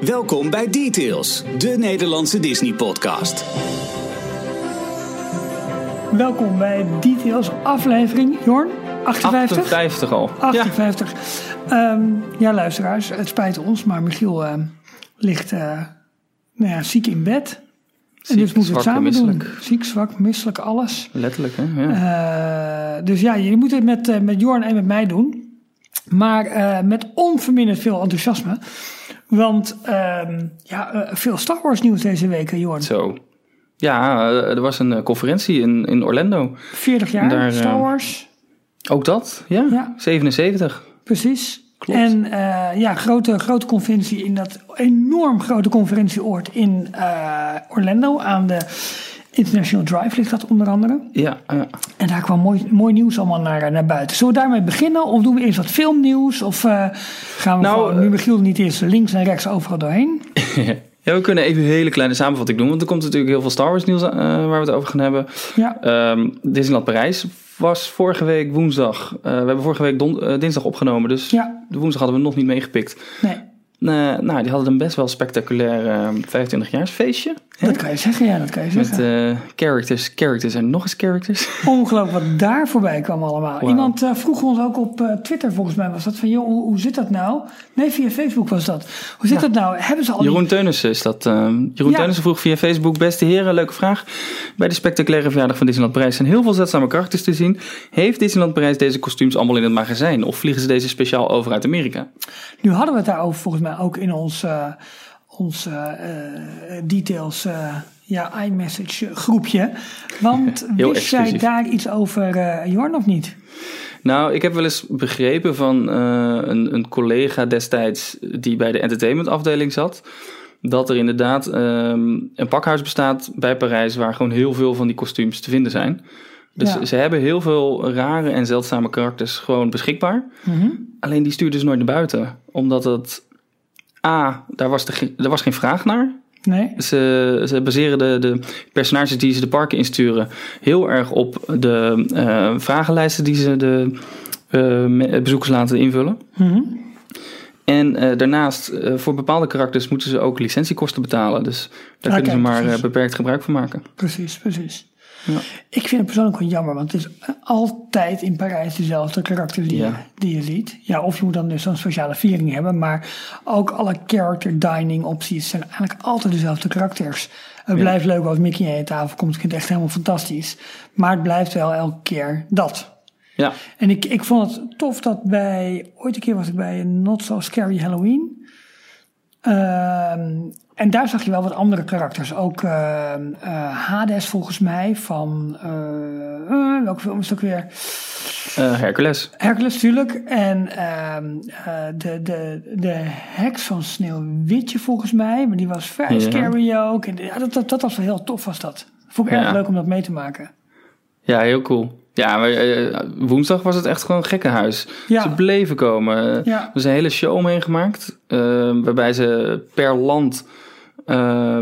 Welkom bij Details, de Nederlandse Disney-podcast. Welkom bij Details aflevering, Jorn, 58? 58 al. 58. Ja, Ehm, ja luisteraars, het spijt ons, maar Michiel eh, ligt eh, nou ja, ziek in bed. en dus moeten we het samen en doen. Ziek, zwak, misselijk, alles. Letterlijk, hè? Ja. Eh, dus ja, jullie moeten het met, eh, met Jorn en met mij doen. Maar eh, met onverminderd veel enthousiasme. Want ehm, ja, eh, veel Star Wars nieuws deze week, hè, Jorn. Zo. Ja, eh, er was een eh, conferentie in, in Orlando. 40 jaar Daar, Star eh, Wars. Ook dat, ja. Ja. 77. Precies. Klopt. En eh, ja, grote, grote conferentie in dat enorm grote conferentieoord in eh, Orlando aan de International Drive ligt dat onder andere. Ja, ja. En daar kwam mooi, mooi nieuws allemaal naar, naar buiten. Zullen we daarmee beginnen of doen we eerst wat filmnieuws? Of eh, gaan we Nou, gewoon, nu Michiel niet eerst links en rechts overal doorheen? ja, we kunnen even een hele kleine samenvatting doen. Want er komt natuurlijk heel veel Star Wars nieuws eh, waar we het over gaan hebben. Ja, Ehm, Disneyland Parijs was vorige week woensdag. Eh, we hebben vorige week don- eh, dinsdag opgenomen. Dus ja, de woensdag hadden we nog niet meegepikt. nee. Eh, nou, die hadden een best wel spectaculair eh 25-jaarsfeestje. hè? Dat kan je zeggen, ja, dat kan je Met zeggen. eh, characters, characters en nog eens characters. Ongelooflijk wat daar voorbij kwam allemaal. Iemand eh, vroeg ons ook op Twitter, volgens mij was dat, van joh, hoe, hoe zit dat nou? Nee, via Facebook was dat. Hoe zit Ja. dat nou? Hebben ze al die- Jeroen Teunissen is dat. eh, Jeroen Ja. Teunissen vroeg via Facebook: Beste heren, leuke vraag. Bij de spectaculaire verjaardag van Disneyland Parijs zijn heel veel zeldzame karakters te zien. Heeft Disneyland Parijs deze kostuums allemaal in het magazijn? Of vliegen ze deze speciaal over uit Amerika? Nu hadden we het daarover volgens mij ook in ons, eh, ons eh, eh, details uh, ja, iMessage groepje. Want wist jij daar iets over, Jorn, of niet? Nou, ik heb wel eens begrepen van een, een collega destijds die bij de entertainmentafdeling zat. Dat er inderdaad ehm, een pakhuis bestaat bij Parijs waar gewoon heel veel van die kostuums te vinden zijn. Dus Ja. ze hebben heel veel rare en zeldzame karakters gewoon beschikbaar. Mhm. Alleen die stuurden ze nooit naar buiten. Omdat het... A, daar was, de, er was geen vraag naar. Nee? Ze, ze baseren de, de personages die ze de parken insturen... heel erg op de eh, vragenlijsten die ze de eh, bezoekers laten invullen. Mhm. En eh, daarnaast, voor bepaalde karakters moeten ze ook licentiekosten betalen. Dus daar kunnen ze maar beperkt gebruik van maken. Precies, precies. Ja. Ik vind het persoonlijk wel jammer, want het is altijd in Parijs dezelfde karakters die, Ja. je, die je ziet. Ja, of je moet dan dus zo'n speciale viering hebben, maar ook alle character dining opties zijn eigenlijk altijd dezelfde karakters. Het blijft leuk als Mickey aan je tafel komt, ik vind het echt helemaal fantastisch. Maar het blijft wel elke keer dat. Ja, En ik, ik vond het tof dat bij, ooit een keer was ik bij een Not So Scary Halloween. Ehm, en daar zag je wel wat andere karakters. Ook ehm, eh, Hades volgens mij van, eh, eh, welke film is het ook weer? eh, Hercules. Hercules natuurlijk. En ehm, eh, de, de, de heks van Sneeuwwitje volgens mij. Maar die was vrij Ja. scary ook. En, ja, dat, dat, dat was wel heel tof was dat. Vond ik erg Ja. leuk om dat mee te maken. Ja, heel cool. Ja, maar eh, woensdag was het echt gewoon een gekkenhuis. Ja. Ze bleven komen. Ja. Er is een hele show omheen gemaakt. eh, waarbij ze per land eh,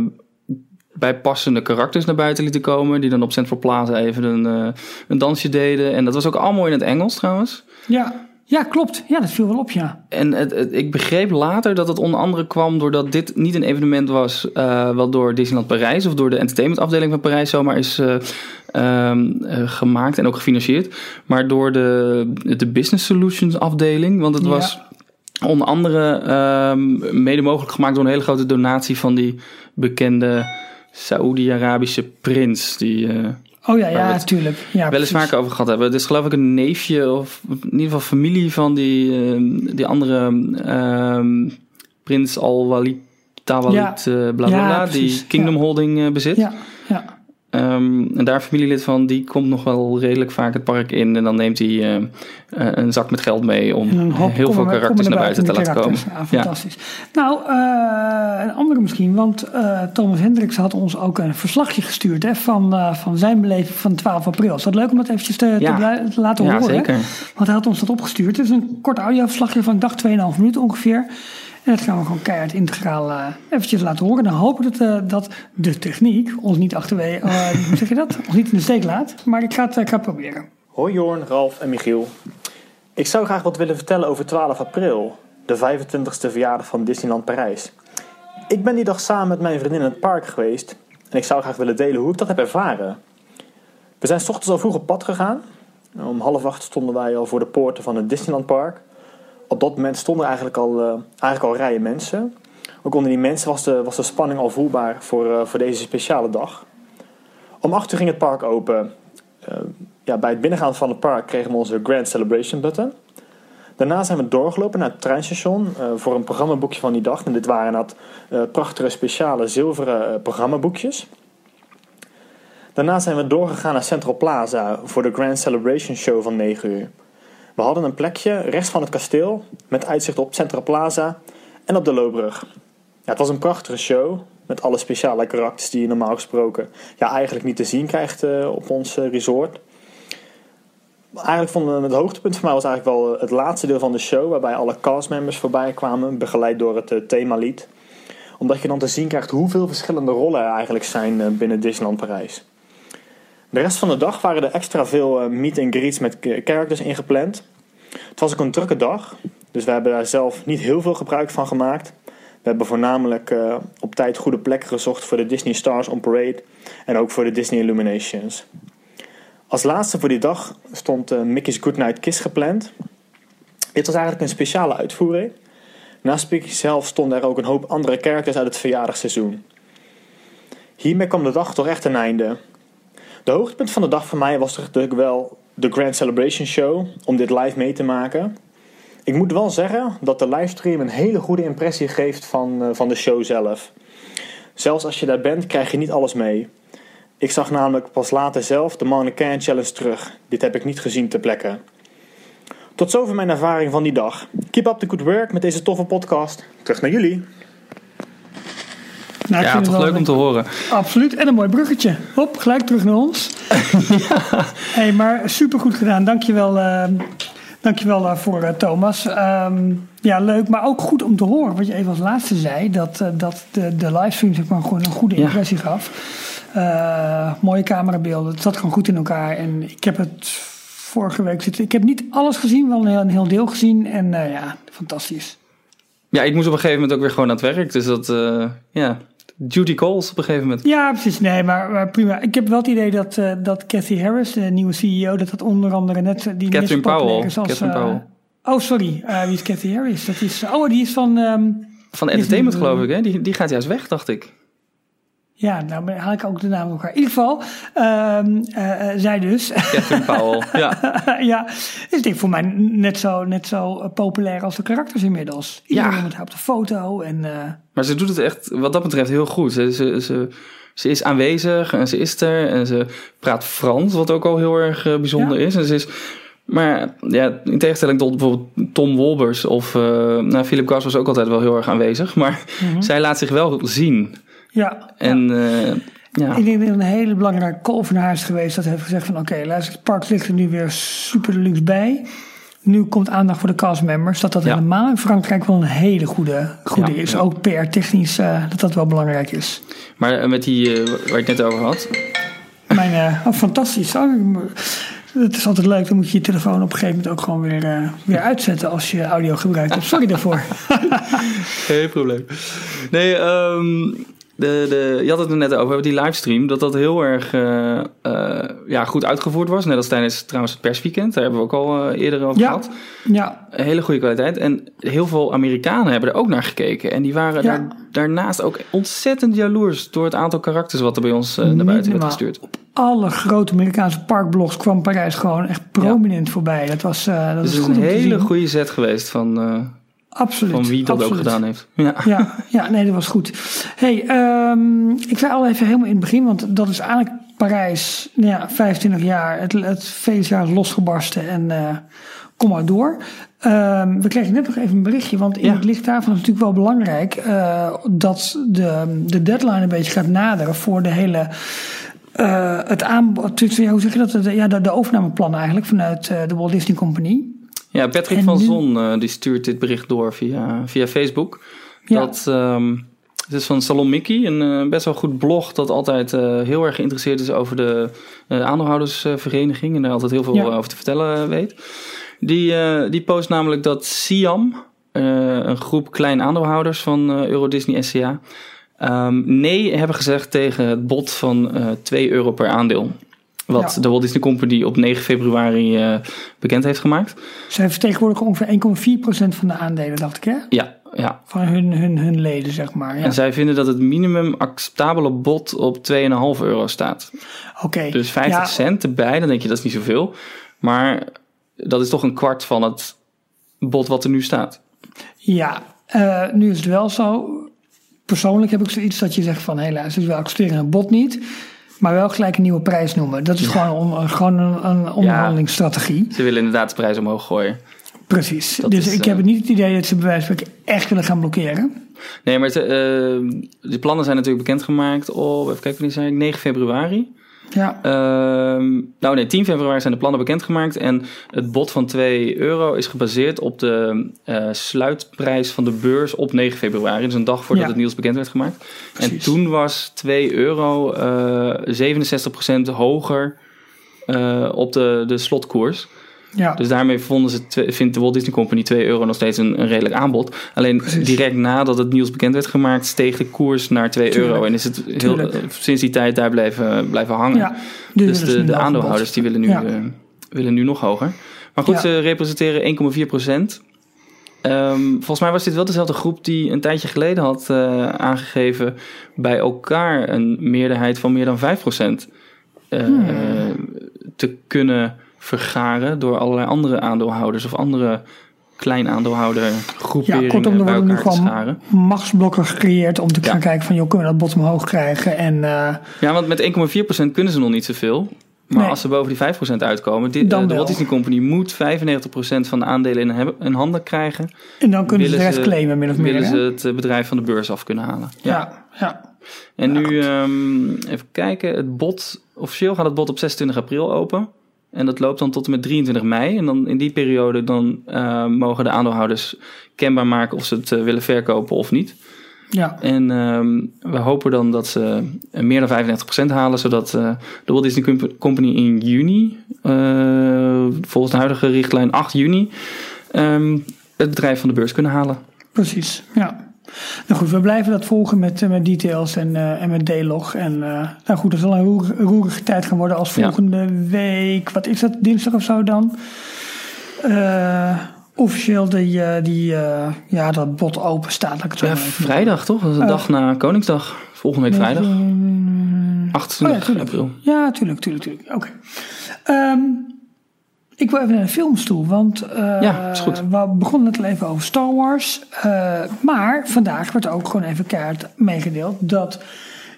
bij passende karakters naar buiten lieten komen. Die dan op Central Plaza even een, eh, een dansje deden. En dat was ook allemaal in het Engels trouwens. Ja. ja, klopt. Ja, dat viel wel op, ja. En het, het- ik begreep later dat het onder andere kwam doordat dit niet een evenement was eh, wat door Disneyland Parijs of door de entertainmentafdeling van Parijs zomaar is eh, ehm, eh, gemaakt en ook gefinancierd, maar door de, de Business Solutions afdeling. Want het Ja. was onder andere ehm, mede mogelijk gemaakt door een hele grote donatie van die bekende Saoedi-Arabische prins. Die, eh, Oh ja, ja, natuurlijk. Ja, wel eens vaker over gehad hebben. Het is geloof ik een neefje of in ieder geval familie van die, ehm, die andere ehm, prins Al-Walid Tawalid, Ja. eh, bla bla Ja, bla, die Kingdom. Holding eh, bezit. Ja, ja. Ehm, en daar een familielid van, die komt nog wel redelijk vaak het park in. En dan neemt hij eh, eh, een zak met geld mee om heel veel karakters naar buiten te laten komen. karakters. Ja, fantastisch. Nou, eh, een andere misschien, want Thomas Hendricks had ons ook een verslagje gestuurd hè, van, van zijn beleving van 12 april. Is dat leuk om dat eventjes te, Ja. te, blij- te laten Ja, horen? zeker. Want hij had ons dat opgestuurd. Het is een kort audioverslagje van, dacht, 2,5 minuten ongeveer. En dat gaan we gewoon keihard integraal eh, eventjes laten horen. Dan hopen dat, eh, dat de techniek ons niet achterwege, eh, hoe zeg je dat? Ons niet in de steek laat. Maar ik ga het, ik ga proberen. Hoi Jorn, Ralf en Michiel. Ik zou graag wat willen vertellen over 12 april, de 25e verjaardag van Disneyland Parijs. ik ben die dag samen met mijn vriendin in het park geweest. En ik zou graag willen delen hoe ik dat heb ervaren. We zijn s ochtends al vroeg op pad gegaan. Om half acht stonden wij al voor de poorten van het Disneyland Park. Op dat moment stonden eigenlijk al, uh, eigenlijk al rijen mensen. Ook onder die mensen was de, was de spanning al voelbaar voor, uh, voor deze speciale dag. Om acht uur ging het park open. Uh, ja, bij het binnengaan van het park kregen we onze Grand Celebration button. Daarna zijn we doorgelopen naar het treinstation voor een programmaboekje van die dag. En dit waren dat prachtige speciale zilveren programmaboekjes. Daarna zijn we doorgegaan naar Central Plaza voor de Grand Celebration Show van 9 uur. We hadden een plekje rechts van het kasteel met uitzicht op Central Plaza en op de Loopbrug. Ja, het was een prachtige show met alle speciale karakters die je normaal gesproken ja, eigenlijk niet te zien krijgt op ons resort eigenlijk vond het hoogtepunt voor mij was eigenlijk wel het laatste deel van de show, waarbij alle castmembers voorbij kwamen, begeleid door het themalied. Omdat je dan te zien krijgt hoeveel verschillende rollen er eigenlijk zijn binnen Disneyland Parijs. De rest van de dag waren er extra veel uh, meet and greets met characters ingepland. Het was ook een drukke dag, dus we hebben daar zelf niet heel veel gebruik van gemaakt. We hebben voornamelijk op tijd goede plekken gezocht voor de Disney Stars on Parade en ook voor de Disney Illuminations. Als laatste voor die dag stond uh, Mickey's Goodnight Kiss gepland. Dit was eigenlijk een speciale uitvoering. Naast Mickey zelf stonden er ook een hoop andere characters uit het verjaardagsseizoen. Hiermee kwam de dag toch echt een einde. De hoogtepunt van de dag voor mij was natuurlijk wel de Grand Celebration Show, om dit live mee te maken. Ik moet wel zeggen dat de livestream een hele goede impressie geeft van, uh, van de show zelf. Zelfs als je daar bent, krijg je niet alles mee. Ik zag namelijk pas later zelf de Mannequin Challenge terug. Dit heb ik niet gezien ter plekke. Tot zover mijn ervaring van die dag. Keep up the good work met deze toffe podcast. Terug naar jullie. Nou, ja, toch leuk om te horen. Absoluut. En een mooi bruggetje. Hop, gelijk terug naar ons. ja. hey, maar super goed gedaan. Dankjewel, uh, dankjewel uh, voor uh, Thomas. Um, ja, leuk. Maar ook goed om te horen wat je even als laatste zei. Dat, dat de, de livestream zeg maar, gewoon een goede impressie ja. gaf. Mooie camerabeelden. Het zat gewoon goed in elkaar. En ik heb het vorige week zitten. Ik heb niet alles gezien, wel een heel, een heel deel gezien. En ja, fantastisch. Ja, ik moest op een gegeven moment ook weer gewoon aan het werk. Dus dat, ja, duty calls op een gegeven moment. Ja, precies. Nee, maar, maar prima. Ik heb wel het idee dat, uh, dat Cathy Harris, de nieuwe CEO, dat dat onder andere net die Catherine Powell. Als, Catherine Powell. Oh, sorry. wie is Cathy Harris? Dat is, oh, die is van... Um, van Entertainment, geloof ik, hè? Die, die gaat juist weg, dacht ik. Ja, nou haal ik ook de naam elkaar. In ieder geval, um, uh, zij dus. Catherine Powell, ja. ja, is dit voor mij net zo, net zo populair als de karakters inmiddels. Iedereen ja. met haar op de foto. En, uh... Maar ze doet het echt, wat dat betreft, heel goed. Ze, ze, ze, ze is aanwezig en ze is er en ze praat Frans, wat ook al heel erg bijzonder ja. is. En ze is... Maar ja, in tegenstelling tot bijvoorbeeld Tom Wolbers of nou, Philip Gas was ook altijd wel heel erg aanwezig. Maar mm -hmm. zij laat zich wel zien. Ja. En ja. Uh, ja. Ik denk dat een hele belangrijke call van haar is geweest. Dat heeft gezegd van oké, okay, luister, het park ligt er nu weer super deluxe bij. Nu komt aandacht voor de castmembers. Dat dat ja. helemaal in Frankrijk wel een hele goede, goede ja, is. Ook PR technisch uh, dat dat wel belangrijk is. Maar uh, met die uh, waar het net over had. Mijn, oh, fantastisch. Oh, het is altijd leuk, dan moet je je telefoon op een gegeven moment ook gewoon weer, weer uitzetten als je audio gebruikt. Sorry daarvoor. Geen probleem. Nee, um, de, de, je had het er net over, die livestream, dat dat heel erg uh, uh, ja, goed uitgevoerd was. Net als tijdens trouwens het persweekend, daar hebben we ook al uh, eerder over ja. gehad. Ja. Een hele goede kwaliteit. En heel veel Amerikanen hebben er ook naar gekeken. En die waren ja. daar, daarnaast ook ontzettend jaloers door het aantal karakters wat er bij ons naar buiten werd gestuurd. Op alle grote Amerikaanse parkblogs kwam Parijs gewoon echt prominent ja. voorbij. Dat was, dat dus is een hele goede set geweest van Absoluut. Van wie dat absoluut. ook gedaan heeft. Ja. ja, ja, nee, dat was goed. hey, um, ik zei al even helemaal in het begin, want dat is eigenlijk Parijs, nou ja, 25 jaar, het, het feestjaar is losgebarsten en uh, kom maar door. Um, we kregen net nog even een berichtje, want in Ja. het licht daarvan is het natuurlijk wel belangrijk uh, dat de, de deadline een beetje gaat naderen voor de hele. Uh, het aanbod, hoe zeg je dat? De, ja, de, de overnameplannen eigenlijk vanuit uh, de Walt Disney Company. Ja, Patrick En van nu- Zon uh, die stuurt dit bericht door via, via Facebook. Ja. Dat, um, het is van Salon Mickey, een uh, best wel goed blog dat altijd uh, heel erg geïnteresseerd is over de uh, aandeelhoudersvereniging en daar altijd heel veel Ja. over te vertellen weet. Die, uh, die post namelijk dat Siam, eh, een groep klein aandeelhouders van eh, Euro Disney SCA, ehm, nee hebben gezegd tegen het bod van eh 2 euro per aandeel. Wat Ja. de Walt Disney Company op 9 februari eh, bekend heeft gemaakt. Zij vertegenwoordigen ongeveer 1,4% van de aandelen, dacht ik hè? Ja, ja. Van hun, hun, hun leden, zeg maar. Ja. En zij vinden dat het minimum acceptabele bod op 2,5 euro staat. Oké. Dus 50 Ja, cent erbij, dan denk je dat is niet zoveel. Maar dat is toch een kwart van het bod wat er nu staat. Ja, eh, nu is het wel zo. Persoonlijk heb ik zoiets dat je zegt van helaas, dus we accepteren het bod niet. Maar wel gelijk een nieuwe prijs noemen. Dat is gewoon, een- gewoon een, een onderhandelingsstrategie. Ze willen inderdaad de prijs omhoog gooien. Precies. Dat dus is, ik eh, heb het niet het idee dat ze bij wijze van spreken echt willen gaan blokkeren. Nee, maar eh, de plannen zijn natuurlijk bekendgemaakt op, even kijken wanneer ik, 9 februari. Ja, Ehm, nou nee, 10 februari zijn de plannen bekendgemaakt. En het bod van 2 euro is gebaseerd op de eh, sluitprijs van de beurs op 9 februari. Dus een dag voordat Ja. het nieuws bekend werd gemaakt. En toen was 2 euro eh 67% hoger eh, op de, de slotkoers. Ja. Dus daarmee vonden ze, vindt de Walt Disney Company 2 euro nog steeds een, een redelijk aanbod. Alleen Precies. direct nadat het nieuws bekend werd gemaakt, steeg de koers naar 2 Tuurlijk. euro. En is het heel, Tuurlijk. eh, sinds die tijd daar blijven, blijven hangen. ja. Dus de, aandeelhouders die willen nu, Ja. eh, willen nu nog hoger. Maar goed, ze representeren 1,4 procent. Ehm, volgens mij was dit wel dezelfde groep die een tijdje geleden had eh, aangegeven bij elkaar een meerderheid van meer dan 5 procent eh, Hmm. te kunnen vergaren door allerlei andere aandeelhouders of andere klein aandeelhouder Ja, groeperingen kortom, er worden nu gewoon machtsblokken gecreëerd om te Ja. gaan kijken van, joh, kunnen we dat bod omhoog krijgen? En eh, Ja, want met 1,4% kunnen ze nog niet zoveel. Maar Nee. als ze boven die 5% uitkomen, dit, Dan eh, de. Walt Disney Company moet 95% van de aandelen in, hebben- in handen krijgen. en dan kunnen ze de rest ze- claimen, min of meer. Willen ze het eh, bedrijf van de beurs af kunnen halen. Ja, ja. En Ja, nu, ehm, even kijken, het bod, officieel gaat het bod op 26 april open. En dat loopt dan tot en met 23 mei. En dan in die periode dan, eh, mogen de aandeelhouders kenbaar maken of ze het eh, willen verkopen of niet. ja. En ehm, we hopen dan dat ze eh, meer dan 35% halen, zodat eh, de Walt Disney Comp- Company in juni, volgens de huidige richtlijn 8 juni, ehm, het bedrijf van de beurs kunnen halen. Precies, ja. Nou goed, we blijven dat volgen met, eh, met details en, eh, en met D-log. En eh, nou goed, dat zal een roer- roerige tijd gaan worden als Ja. volgende week. Wat is dat, dinsdag of zo dan? Officieel die, die, ja, dat bot open staat. ik het zo Ja, vrijdag toch? Dat is de dag na Koningsdag. Volgende week vrijdag. Mm, 28 oh ja, tuurlijk. april. Ja, tuurlijk, tuurlijk, tuurlijk. Oké. Ehm, ik wil even naar de films toe, want eh, Ja, is goed. we begonnen het al even over Star Wars. eh, maar vandaag werd ook gewoon even kaart meegedeeld dat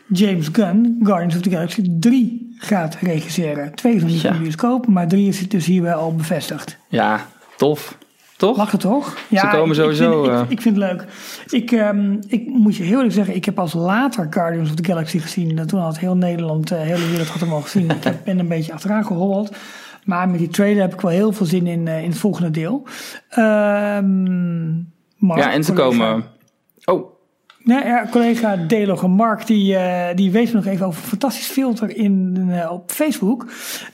James Gunn Guardians of the Galaxy 3 gaat regisseren. Twee is nog niet Ja. in de bioscoop, maar drie is dus hier wel al bevestigd. Ja, tof. Toch? Mag het toch? Ja, komen ik- sowieso, Ik vind, eh, ik, ik vind het leuk. Ik, ehm, ik moet je heel eerlijk zeggen, ik heb pas later Guardians of the Galaxy gezien. Toen had heel Nederland, de hele wereld had hem al gezien. ik heb- ben een beetje achteraan gehobbeld. Maar met die trailer heb ik wel heel veel zin in, eh, in het volgende deel. Ehm, Mark, Ja, en ze collega- komen... Oh, Nee, ja, collega Deloge Mark, die, eh, die wees me nog even over een fantastisch filter in, eh, op Facebook.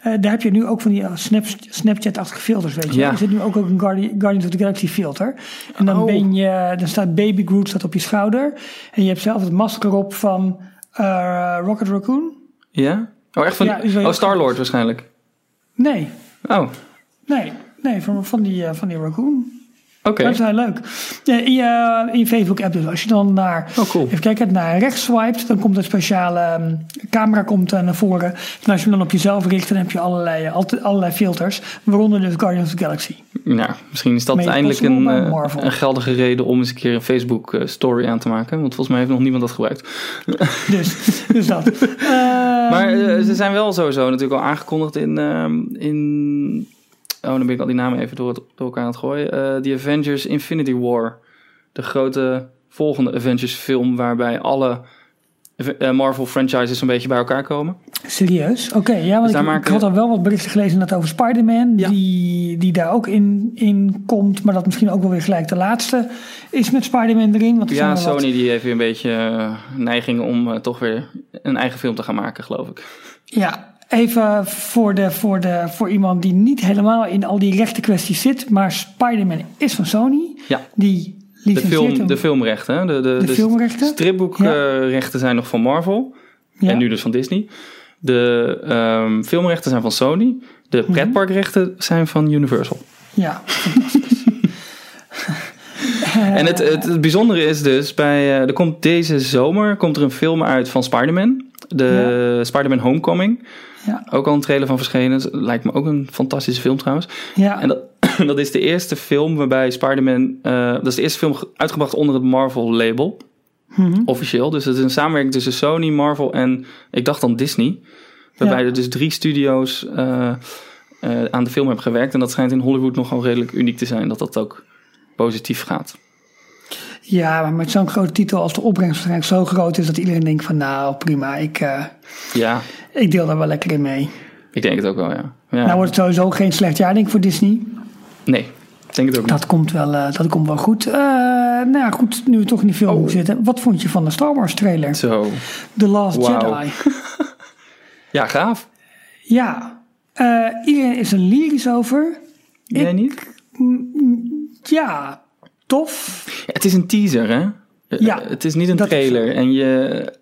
Eh, daar heb je nu ook van die Snap, Snapchat-achtige filters, weet je. Ja. Er zit nu ook, ook een Guardi- Guardians of the Galaxy filter. En dan Oh. ben je, dan staat Baby Groot staat op je schouder. En je hebt zelf het masker op van Rocket Raccoon. ja? Oh, echt van... Ja, heel oh, Star-Lord waarschijnlijk. Nee, Oh, nee, nee, van, van, die, eh, van die Raccoon. Oké. Dat is heel leuk. In, je, in je Facebook-app dus. Als je dan naar, Oh, cool. even kijken, naar rechts swipet, dan komt een speciale ehm, camera komt, eh, naar voren. En als je hem dan op jezelf richt, dan heb je allerlei, eh, allerlei filters. Waaronder dus Guardians of the Galaxy. Nou, misschien is dat Made eindelijk een, eh, een geldige reden om eens een keer een Facebook eh, story aan te maken. Want volgens mij heeft nog niemand dat gebruikt. Dus, dus dat. Ehm, Maar eh, ze zijn wel sowieso natuurlijk al aangekondigd in... ehm, in oh, dan ben ik al die namen even door, het- door elkaar aan het gooien. Eh The Avengers Infinity War. De grote volgende Avengers film waarbij alle eh, Marvel franchises een beetje bij elkaar komen. Serieus? Oké, ja, want Dus ik, had al wel wat berichten gelezen net over Spider-Man. Ja. Die, die daar ook in, in komt. Maar dat misschien ook wel weer gelijk de laatste is met Spider-Man erin. Want er Ja, wat- Sony die heeft weer een beetje eh, neiging om eh, toch weer een eigen film te gaan maken, geloof ik. Ja, Even voor, de, voor, de, voor iemand die niet helemaal in al die rechte kwesties zit. Maar Spider-Man is van Sony. Ja. Die De, film, de filmrechten. De, de, De filmrechten? stripboekrechten zijn nog van Marvel. Ja. En nu dus van Disney. De ehm, filmrechten zijn van Sony. De Mhm. pretparkrechten zijn van Universal. Ja, fantastisch. En het, het, het bijzondere is dus, bij, eh, er komt deze zomer komt er een film uit van Spider-Man. De Spider-Man Homecoming. Ja. Ook al een trailer van verschenen. Lijkt me ook een fantastische film trouwens. ja. En dat, dat is de eerste film waarbij Spider-Man... eh, dat is de eerste film ge- uitgebracht onder het Marvel-label. Mhm. Officieel. Dus het is een samenwerking tussen Sony, Marvel en ik dacht dan Disney. Waarbij Ja. er dus drie studio's eh, eh, aan de film hebben gewerkt. En dat schijnt in Hollywood nogal redelijk uniek te zijn. Dat dat ook positief gaat. Ja, maar met zo'n grote titel als de opbrengst waarschijnlijk zo groot is dat iedereen denkt van nou prima, ik, eh, Ja, ik deel daar wel lekker in mee. ik denk het ook wel, ja. ja. Nou wordt het sowieso geen slecht jaar denk ik voor Disney. Nee, ik denk het ook niet. Dat komt wel, eh, dat komt wel goed. Eh, nou ja, goed, nu we toch in die film Oh. zitten. Wat vond je van de Star Wars trailer? Zo. The Last. Jedi. Ja, gaaf. Ja, iedereen is er lyrisch over. Jij niet? Ja, tof. Het is een teaser, hè? Ja, Eh, Het is niet een is trailer. En je...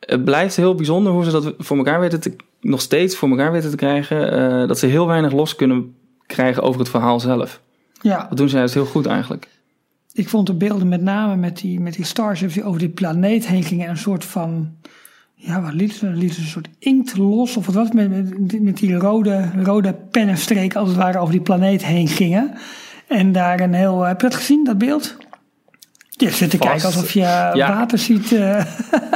Het blijft heel bijzonder hoe ze dat voor elkaar weten te... Nog steeds voor elkaar weten te krijgen. eh, dat ze heel weinig los kunnen krijgen over het verhaal zelf. Ja, Dat doen ze juist heel goed eigenlijk. ik vond de beelden met name met die, met die starships die over die planeet heen gingen. En een soort van, ja wat lieten ze? Lieten een soort inkt los of wat was met, met die rode, rode pennenstreken als het ware over die planeet heen gingen. En daar een heel, heb je dat gezien, dat beeld? Je zit te Vast. kijken alsof je Ja. water ziet. eh.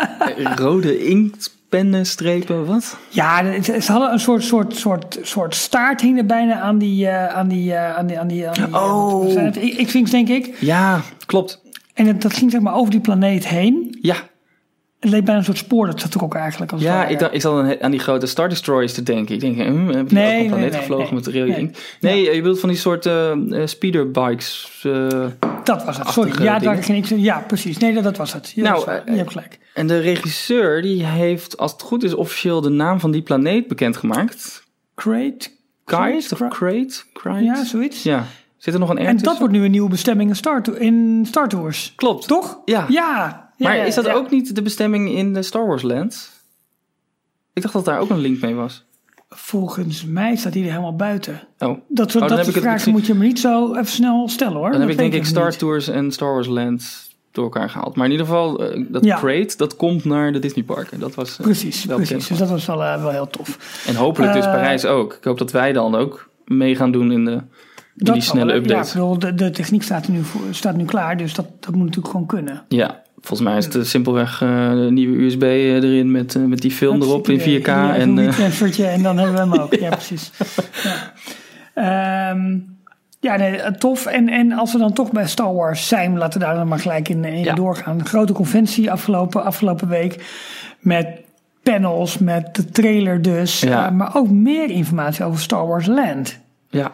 Rode inktpennen, strepen, wat? Ja, ze hadden een soort, soort, soort, soort staart hing er bijna aan die, eh, aan die, eh, aan die, aan die, aan die eh, Oh. X-Wings denk ik. Ja, klopt. En het, dat ging zeg maar over die planeet heen. Ja, Het leek bijna een soort spoor dat ze eigenlijk. Als ja ik, dacht, ik zat aan- die grote Star Destroyers te denken. Ik denk, hm, heb je Nee, ook een nee, planeet nee, gevlogen nee. met Nee. inkt? Nee, je bedoelt van die soort eh, speederbikes. eh. Dat was het, sorry. Ja, daar ging ik, ja, precies. Nee, dat, dat was het. Ja, Nou, je hebt gelijk. En de regisseur die heeft, als het goed is, officieel de naam van die planeet bekendgemaakt. Crate? Kite of Cra- Crate? Crate? Ja, zoiets. Ja. Zit er nog een R En dat wordt nu een nieuwe bestemming in Star, in Star Tours. Klopt. Toch? Ja. Ja. Maar ja, is dat ja. ook niet de bestemming in de Star Wars Land? Ik dacht dat daar ook een link mee was. Volgens mij staat die er helemaal buiten. Oh, dan Dat soort Oh, dan dat heb soort ik het vragen moet je me niet zo even snel stellen hoor. heb Dat ik denk ik Star niet. Tours en Star Wars Land door elkaar gehaald. Maar in ieder geval, eh, dat Ja. Crate, dat komt naar de Disney parken. Dat was eh, Precies, wel precies. Dus dat was wel, eh, wel heel tof. En hopelijk dus Parijs ook. Ik hoop dat wij dan ook mee gaan doen in, de, in Dat die zal snelle wel, updates. Ja, ik bedoel, de, de techniek staat nu, voor, staat nu klaar, dus dat, dat moet natuurlijk gewoon kunnen. Ja, volgens mij is het eh, simpelweg eh, een nieuwe USB erin met, eh, met die film Dat erop in het idee. 4K. Ja, En, een eh, transfertje en dan hebben we hem ook. Ja, precies. Ja, Ehm, ja nee, eh, tof. En, en als we dan toch bij Star Wars zijn, laten we daar dan maar gelijk in, in Ja. doorgaan. Een grote conventie afgelopen, afgelopen week met panels, met de trailer dus. Ja. eh, maar ook meer informatie over Star Wars Land. ja.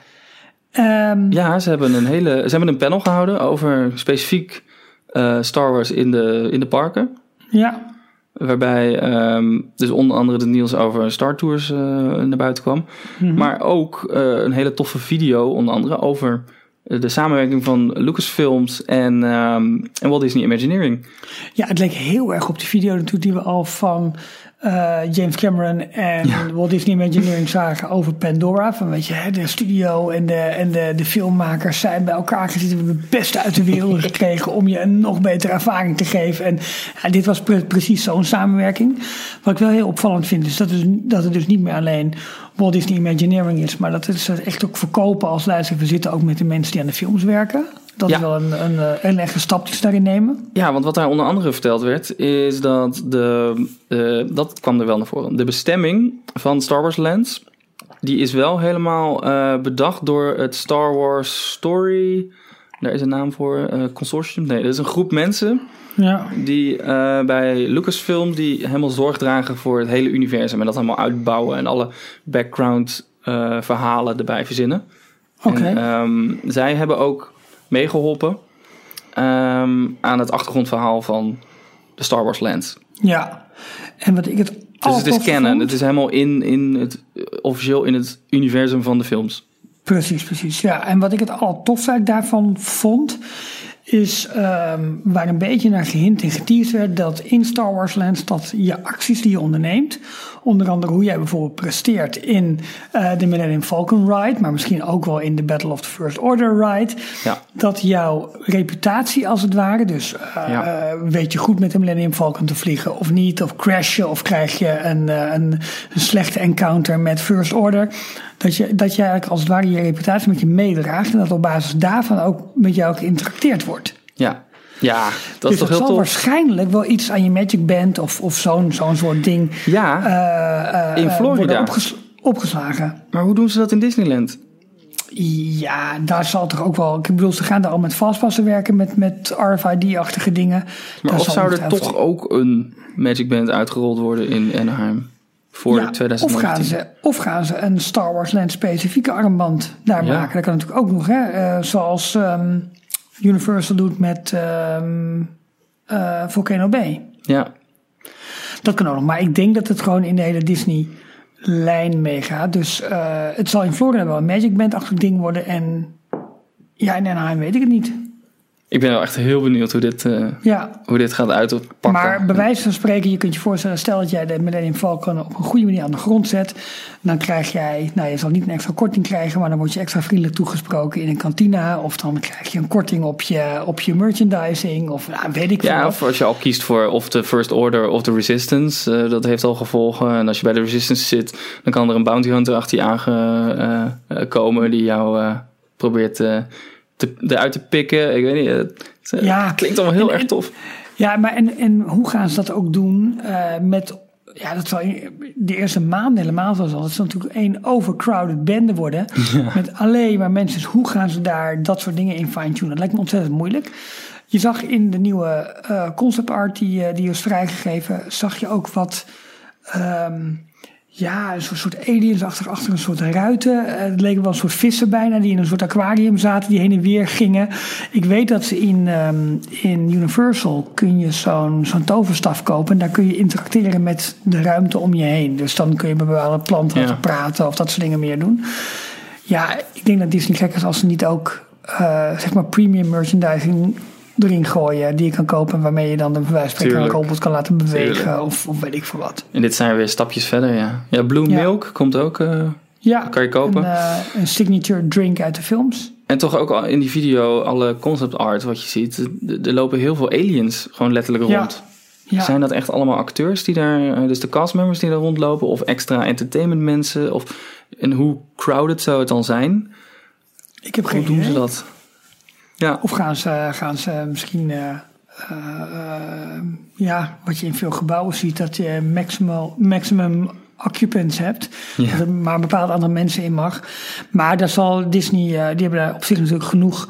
Ehm, ja, ze hebben een hele, ze hebben een panel gehouden over specifiek eh, Star Wars in de, in de parken. ja. Waarbij ehm, dus onder andere de nieuws over Star Tours eh, naar buiten kwam. Mhm. Maar ook eh, een hele toffe video, onder andere over de samenwerking van Lucasfilms en, ehm, en Walt Disney Imagineering. Ja, het leek heel erg op die video natuurlijk die we al van eh, James Cameron en Walt Disney Imagineering zagen over Pandora. Van weet je, hè, de studio en de, en de, de filmmakers zijn bij elkaar gezeten. We hebben het beste uit de wereld gekregen om je een nog betere ervaring te geven. En ja, dit was pre- precies zo'n samenwerking. Wat ik wel heel opvallend vind, is dat, het, dat het dus niet meer alleen Walt Disney Imagineering is, maar dat het ze echt ook verkopen als luister. We zitten ook met de mensen die aan de films werken. Dat Ja. is wel een, een, eh, een stap die ze daarin nemen. Ja, want wat daar onder andere verteld werd, is dat de, eh, dat kwam er wel naar voren. De bestemming van Star Wars Lands, die is wel helemaal eh, bedacht door het Star Wars Story, daar is een naam voor, consortium. Nee, dat is een groep mensen Ja. die bij Lucasfilm die helemaal zorg dragen voor het hele universum en dat helemaal uitbouwen en alle background verhalen erbij verzinnen. Oké. Ehm, zij hebben ook meegeholpen ehm, aan het achtergrondverhaal van de Star Wars Lands. Ja. En wat ik het Dus het is canon. vond- Het is helemaal in, in het, officieel in het universum van de films. Precies, precies. Ja, en wat ik het allertofste daarvan vond, is ehm, waar een beetje naar gehint en geteased werd, dat in Star Wars Lands dat je acties die je onderneemt, onder andere hoe jij bijvoorbeeld presteert in eh, de Millennium Falcon ride, maar misschien ook wel in de Battle of the First Order ride, Ja. dat jouw reputatie als het ware, dus eh, Ja. eh, weet je goed met de Millennium Falcon te vliegen of niet, of crash je of krijg je een, een, een slechte encounter met First Order, dat je, dat je eigenlijk als het ware je reputatie met je meedraagt en dat op basis daarvan ook met jou geïnteracteerd wordt. Ja, ja dat dus is toch dat heel zal tof. waarschijnlijk wel iets aan je Magic Band of, of zo'n zo'n soort ding Ja, eh, eh, In Florida. opges- opgeslagen. maar hoe doen ze dat in Disneyland? Ja, daar zal toch ook wel. Ik bedoel, ze gaan daar al met fastpassen werken, met, met RFID-achtige dingen. Maar Daar of zal zou er toch ook een Magic Band uitgerold worden in Anaheim? Voor Ja, of 2019. gaan, ze, of gaan ze een Star Wars Land specifieke armband daar Ja. maken? Dat kan natuurlijk ook nog, hè? Eh, zoals ehm, Universal doet met ehm, eh, Volcano Bay. Ja, Dat kan ook nog. Maar ik denk dat het gewoon in de hele Disney-lijn meegaat. Dus eh, het zal in Florida wel een Magic Band-achtig ding worden. En ja, in Anaheim weet ik het niet. Ik ben wel echt heel benieuwd hoe dit, eh, Ja, hoe dit gaat uitpakken. Maar bij wijze van spreken, je kunt je voorstellen, stel dat jij de Millennium Falcon op een goede manier aan de grond zet. Dan krijg jij, nou je zal niet een extra korting krijgen, maar dan word je extra vriendelijk toegesproken in een kantina. Of dan krijg je een korting op je, op je merchandising, of nou, weet ik veel. Ja, of als je al kiest voor of de First Order of de Resistance, eh, dat heeft al gevolgen. En als je bij de Resistance zit, dan kan er een bounty hunter achter je aankomen die jou eh, probeert eh, te, eruit te pikken. Ik weet niet, het, het Ja. klinkt allemaal heel En- erg tof. Ja, maar en, en hoe gaan ze dat ook doen eh, met... Ja, dat zal de eerste maanden helemaal zo zal. Het zal natuurlijk één overcrowded bende worden. Met alleen maar mensen. Dus hoe gaan ze daar dat soort dingen in fine-tunen? Dat lijkt me ontzettend moeilijk. Je zag in de nieuwe eh, concept art die, eh, die is vrijgegeven... zag je ook wat... ehm, ja, een soort, soort aliens achter, achter een soort ruiten. Eh, Het leken wel een soort vissen bijna, die in een soort aquarium zaten, die heen en weer gingen. Ik weet dat ze in, ehm, in Universal kun je zo'n zo'n toverstaf kopen. En daar kun je interacteren met de ruimte om je heen. Dus dan kun je bij bepaalde planten Ja. praten of dat soort dingen meer doen. Ja, ik denk dat Disney gek is als ze niet ook, eh, zeg maar, premium merchandising erin gooien. Die je kan kopen, waarmee je dan de bewijs van spreken een robot kan laten bewegen. Of, of weet ik veel wat. En dit zijn weer stapjes verder, ja. Ja, Blue Ja. Milk komt ook. eh, Ja, Kan je kopen. Een, eh, een signature drink uit de films. en toch ook al in die video, alle concept art wat je ziet. Er lopen heel veel aliens gewoon letterlijk Ja. rond. Ja, Zijn dat echt allemaal acteurs die daar, eh, dus de castmembers die daar rondlopen, of extra entertainment mensen? Of, en hoe crowded zou het dan zijn? ik heb Hoe geen doen idee. ze dat? Ja, Of gaan ze, gaan ze misschien, eh, eh, eh, ja, wat je in veel gebouwen ziet, dat je maximal, maximum occupants hebt. Ja. Dat er maar een bepaalde andere mensen in mag. Maar daar zal Disney, die hebben daar op zich natuurlijk genoeg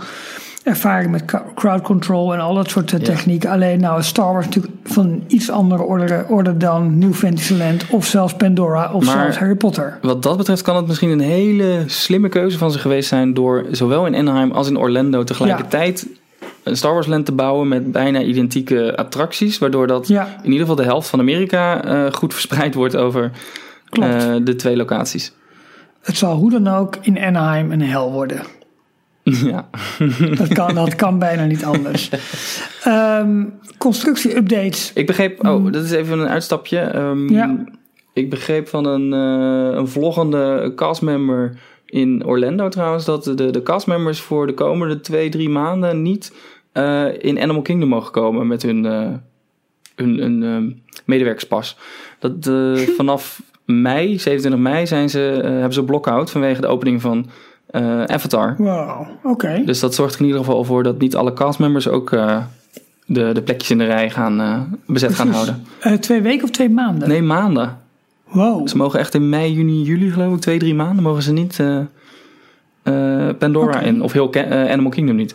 ervaring met crowd control en al dat soort eh, Ja. technieken. Alleen nou Star Wars natuurlijk van iets andere orde, orde dan New Fantasyland of zelfs Pandora of Maar- zelfs Harry Potter. wat dat betreft kan het misschien een hele slimme keuze van ze geweest zijn door zowel in Anaheim als in Orlando tegelijkertijd een Star Wars land te bouwen met bijna identieke attracties, waardoor dat Ja. in ieder geval de helft van Amerika eh, goed verspreid wordt over eh, de twee locaties. Het zal hoe dan ook in Anaheim een hel worden. ja. Dat kan, dat kan bijna niet anders. Ehm, Constructie-updates. Ik begreep, oh, dat is even een uitstapje. Ehm. Ja. Ik begreep van een, eh, een vloggende castmember in Orlando trouwens, dat de, de castmembers voor de komende twee, drie maanden niet eh, in Animal Kingdom mogen komen met hun, eh, hun, hun ehm, medewerkerspas. Dat vanaf mei, 27 mei, zijn ze, hebben ze blockout vanwege de opening van eh, Avatar. Wow, oké. Dus dat zorgt er in ieder geval voor dat niet alle castmembers ook eh, de, de plekjes in de rij gaan, eh, bezet gaan houden. Twee weken of twee maanden? Nee, maanden. Wow. Ze mogen echt in mei, juni, juli geloof ik, twee, drie maanden mogen ze niet Pandora in. Of heel Animal Kingdom niet.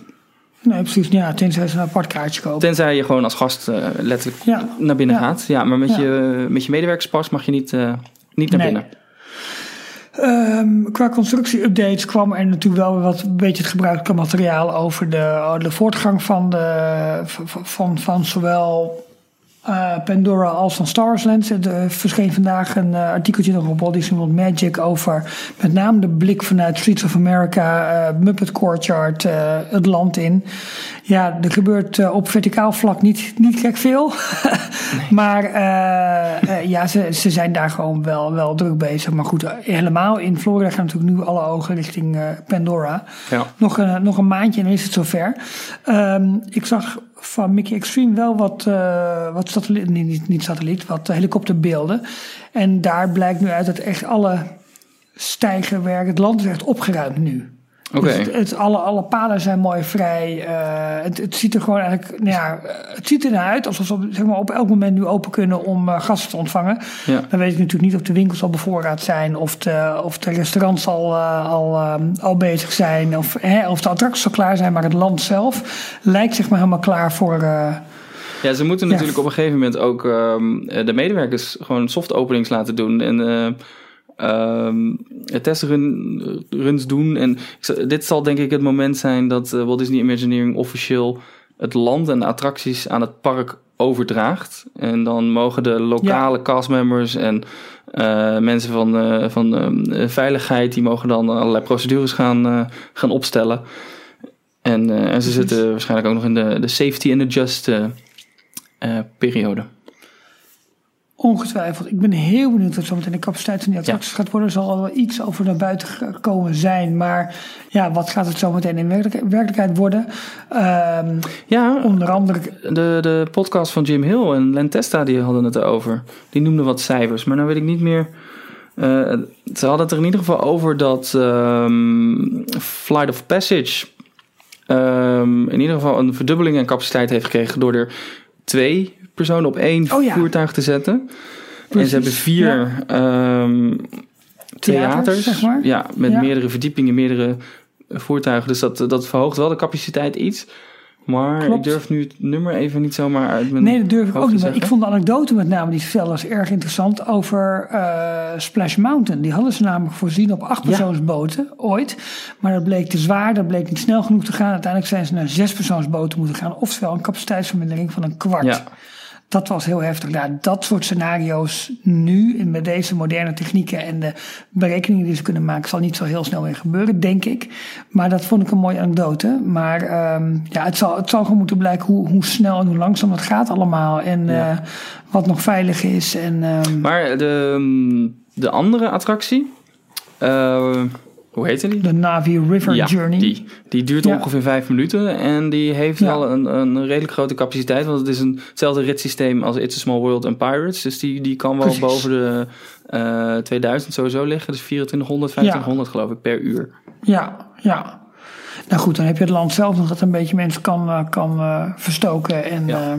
Nee, precies. Ja, tenzij ze een apart kaartje kopen. Tenzij je gewoon als gast letterlijk Ja. naar binnen Ja. gaat. Ja, maar met, Ja. je, met je medewerkerspas mag je niet, niet naar binnen. Ehm, qua constructie-updates kwam er natuurlijk wel wat een beetje het gebruikelijke materiaal over de, de voortgang van, de, van, van zowel eh, Pandora als van Star Wars Land. Er verscheen vandaag een uh, artikeltje nog op Disney World Magic over met name de blik vanuit Streets of America, uh, Muppet Courtyard, het land in. Ja, er gebeurt op verticaal vlak niet, niet gek veel. maar ja, ze, ze zijn daar gewoon wel, wel druk bezig. Maar goed, helemaal in Florida gaan natuurlijk nu alle ogen richting Pandora. Ja. Nog, een, nog een maandje en dan is het zover. Um, ik zag van Mickey Extreme wel wat, uh, wat satelliet, nee, niet, niet satelliet, wat helikopterbeelden. En daar blijkt nu uit dat echt alle stijgerwerk, het land is echt opgeruimd nu. Okay. Dus het, alle, alle paden zijn mooi vrij. Uh, het, het, ziet er gewoon eigenlijk, nou ja, het ziet er uit alsof ze zeg maar, op elk moment nu open kunnen om uh, gasten te ontvangen. Ja. Dan weet ik natuurlijk niet of de winkels al bevoorraad zijn, of de, of de restaurants al, uh, al, al bezig zijn, of, hè, of de attracties al klaar zijn. Maar het land zelf lijkt zeg maar helemaal klaar voor. ja, ze moeten natuurlijk op een gegeven moment ook um, de medewerkers gewoon soft openings laten doen. En um, testruns doen. En dit zal denk ik het moment zijn dat uh, Walt Disney Imagineering officieel het land en de attracties aan het park overdraagt. En dan mogen de lokale ja. castmembers en uh, mensen van, uh, van uh, veiligheid, die mogen dan allerlei procedures gaan, gaan opstellen. En, en ze zitten waarschijnlijk ook nog in de, de safety and adjust periode. Ongetwijfeld. Ik ben heel benieuwd wat zometeen de capaciteit van die attracties ja. gaat worden. Er zal al wel iets over naar buiten gekomen zijn. Maar ja, wat gaat het zometeen in werkelijkheid worden? Um, ja, onder andere. De, de podcast van Jim Hill en Len Testa die hadden het over. Die noemden wat cijfers. Maar nou weet ik niet meer. Uh, ze hadden het er in ieder geval over dat um, Flight of Passage. Um, in ieder geval een verdubbeling aan capaciteit heeft gekregen door er twee personen op één oh, ja. voertuig te zetten. Precies. En ze hebben vier ja. um, theaters, zeg maar. ja, met ja. meerdere verdiepingen, meerdere voertuigen. Dus dat, dat verhoogt wel de capaciteit iets. Maar Klopt. ik durf nu het nummer even niet zomaar uit mijn Nee, dat durf ik ook niet. Maar ik vond de anekdote met name die ze vertelde was erg interessant over uh, Splash Mountain. Die hadden ze namelijk voorzien op acht persoonsboten ja. ooit. Maar dat bleek te zwaar, dat bleek niet snel genoeg te gaan. Uiteindelijk zijn ze naar zes persoonsboten moeten gaan. Oftewel een capaciteitsvermindering van een kwart. Ja. Dat was heel heftig. Nou, dat soort scenario's nu, met deze moderne technieken en de berekeningen die ze kunnen maken, zal niet zo heel snel weer gebeuren, denk ik. Maar dat vond ik een mooie anekdote. Maar um, ja, het zal, het zal gewoon moeten blijken hoe, hoe snel en hoe langzaam het gaat allemaal. En ja. uh, wat nog veilig is. En, um, maar de, de andere attractie. Uh, hoe heette die? De Navi River ja, Journey. Die, die duurt ja. ongeveer vijf minuten en die heeft ja. wel een, een redelijk grote capaciteit. Want het is een, hetzelfde ritssysteem als It's a Small World en Pirates. Dus die, die kan wel Precies. boven de uh, 2000 sowieso liggen. Dus 2400, 2500 geloof ik per uur. Ja, ja. Nou goed, dan heb je het land zelf nog dat een beetje mensen kan, uh, kan uh, verstoken. En ja.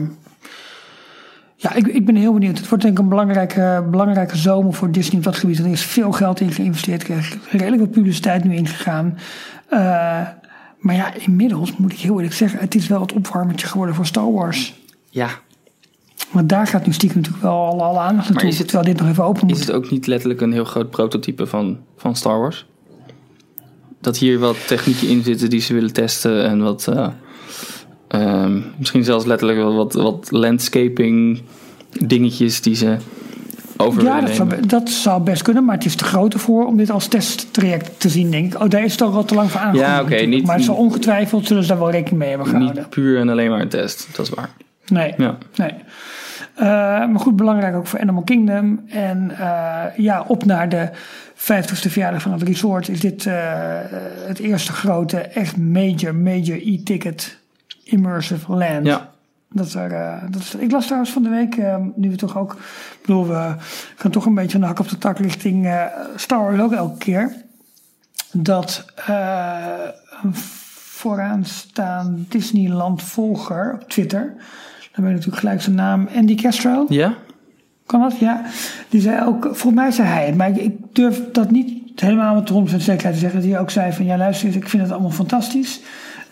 Ja, ik, ik ben heel benieuwd. Het wordt denk ik een belangrijke, belangrijke zomer voor Disney op dat gebied. Er is veel geld in geïnvesteerd. Er is redelijk wat publiciteit nu ingegaan. Uh, maar ja, inmiddels moet ik heel eerlijk zeggen... het is wel het opwarmertje geworden voor Star Wars. Ja. Want daar gaat nu stiekem natuurlijk wel alle, alle aandacht naartoe. Is het, terwijl dit nog even open moet. Is het ook niet letterlijk een heel groot prototype van, van Star Wars? Dat hier wat technieken in zitten die ze willen testen en wat... Uh... Um, misschien zelfs letterlijk wel wat, wat landscaping dingetjes die ze over Ja, dat zou, dat zou, best kunnen, maar het is te groot ervoor om dit als testtraject te zien, denk ik. Oh, daar is het al wat te lang voor aangekomen. Ja, oké. Okay, niet, maar zo ongetwijfeld zullen ze daar wel rekening mee hebben gehouden. Niet puur en alleen maar een test, dat is waar. Nee, ja. nee. Uh, maar goed, belangrijk ook voor Animal Kingdom. En uh, ja, op naar de 50ste verjaardag van het resort is dit uh, het eerste grote, echt major, major e-ticket immersive land. Ja. Dat er, uh, dat is, ik las trouwens van de week, uh, nu we toch ook, ik bedoel, we gaan toch een beetje een hak op de tak richting uh, Star Wars ook elke keer. Dat een vooraanstaand Disneyland volger op Twitter, dan ben je natuurlijk gelijk zijn naam, Andy Castro. Ja. Kan dat? Ja. Die zei ook, volgens mij zei hij het, maar ik, ik durf dat niet helemaal met 100% zekerheid te zeggen. Dat hij ook zei van, ja luister, ik vind het allemaal fantastisch.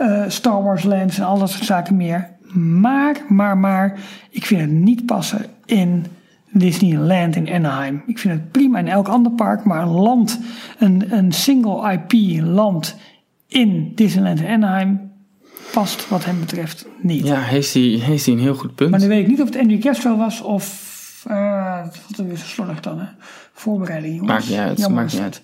Uh, Star Wars Lands en al dat soort zaken meer. Maar, maar, maar, ik vind het niet passen in Disneyland in Anaheim. Ik vind het prima in elk ander park, maar een land, een, een single IP land in Disneyland in Anaheim, past wat hem betreft niet. Ja, heeft hij, heeft hij een heel goed punt. Maar dan weet ik niet of het Andy Castro was of... Uh, wat er weer zo slordig dan, hè? Voorbereiding, jongens. Maakt niet uit, Jammer. maakt niet uit.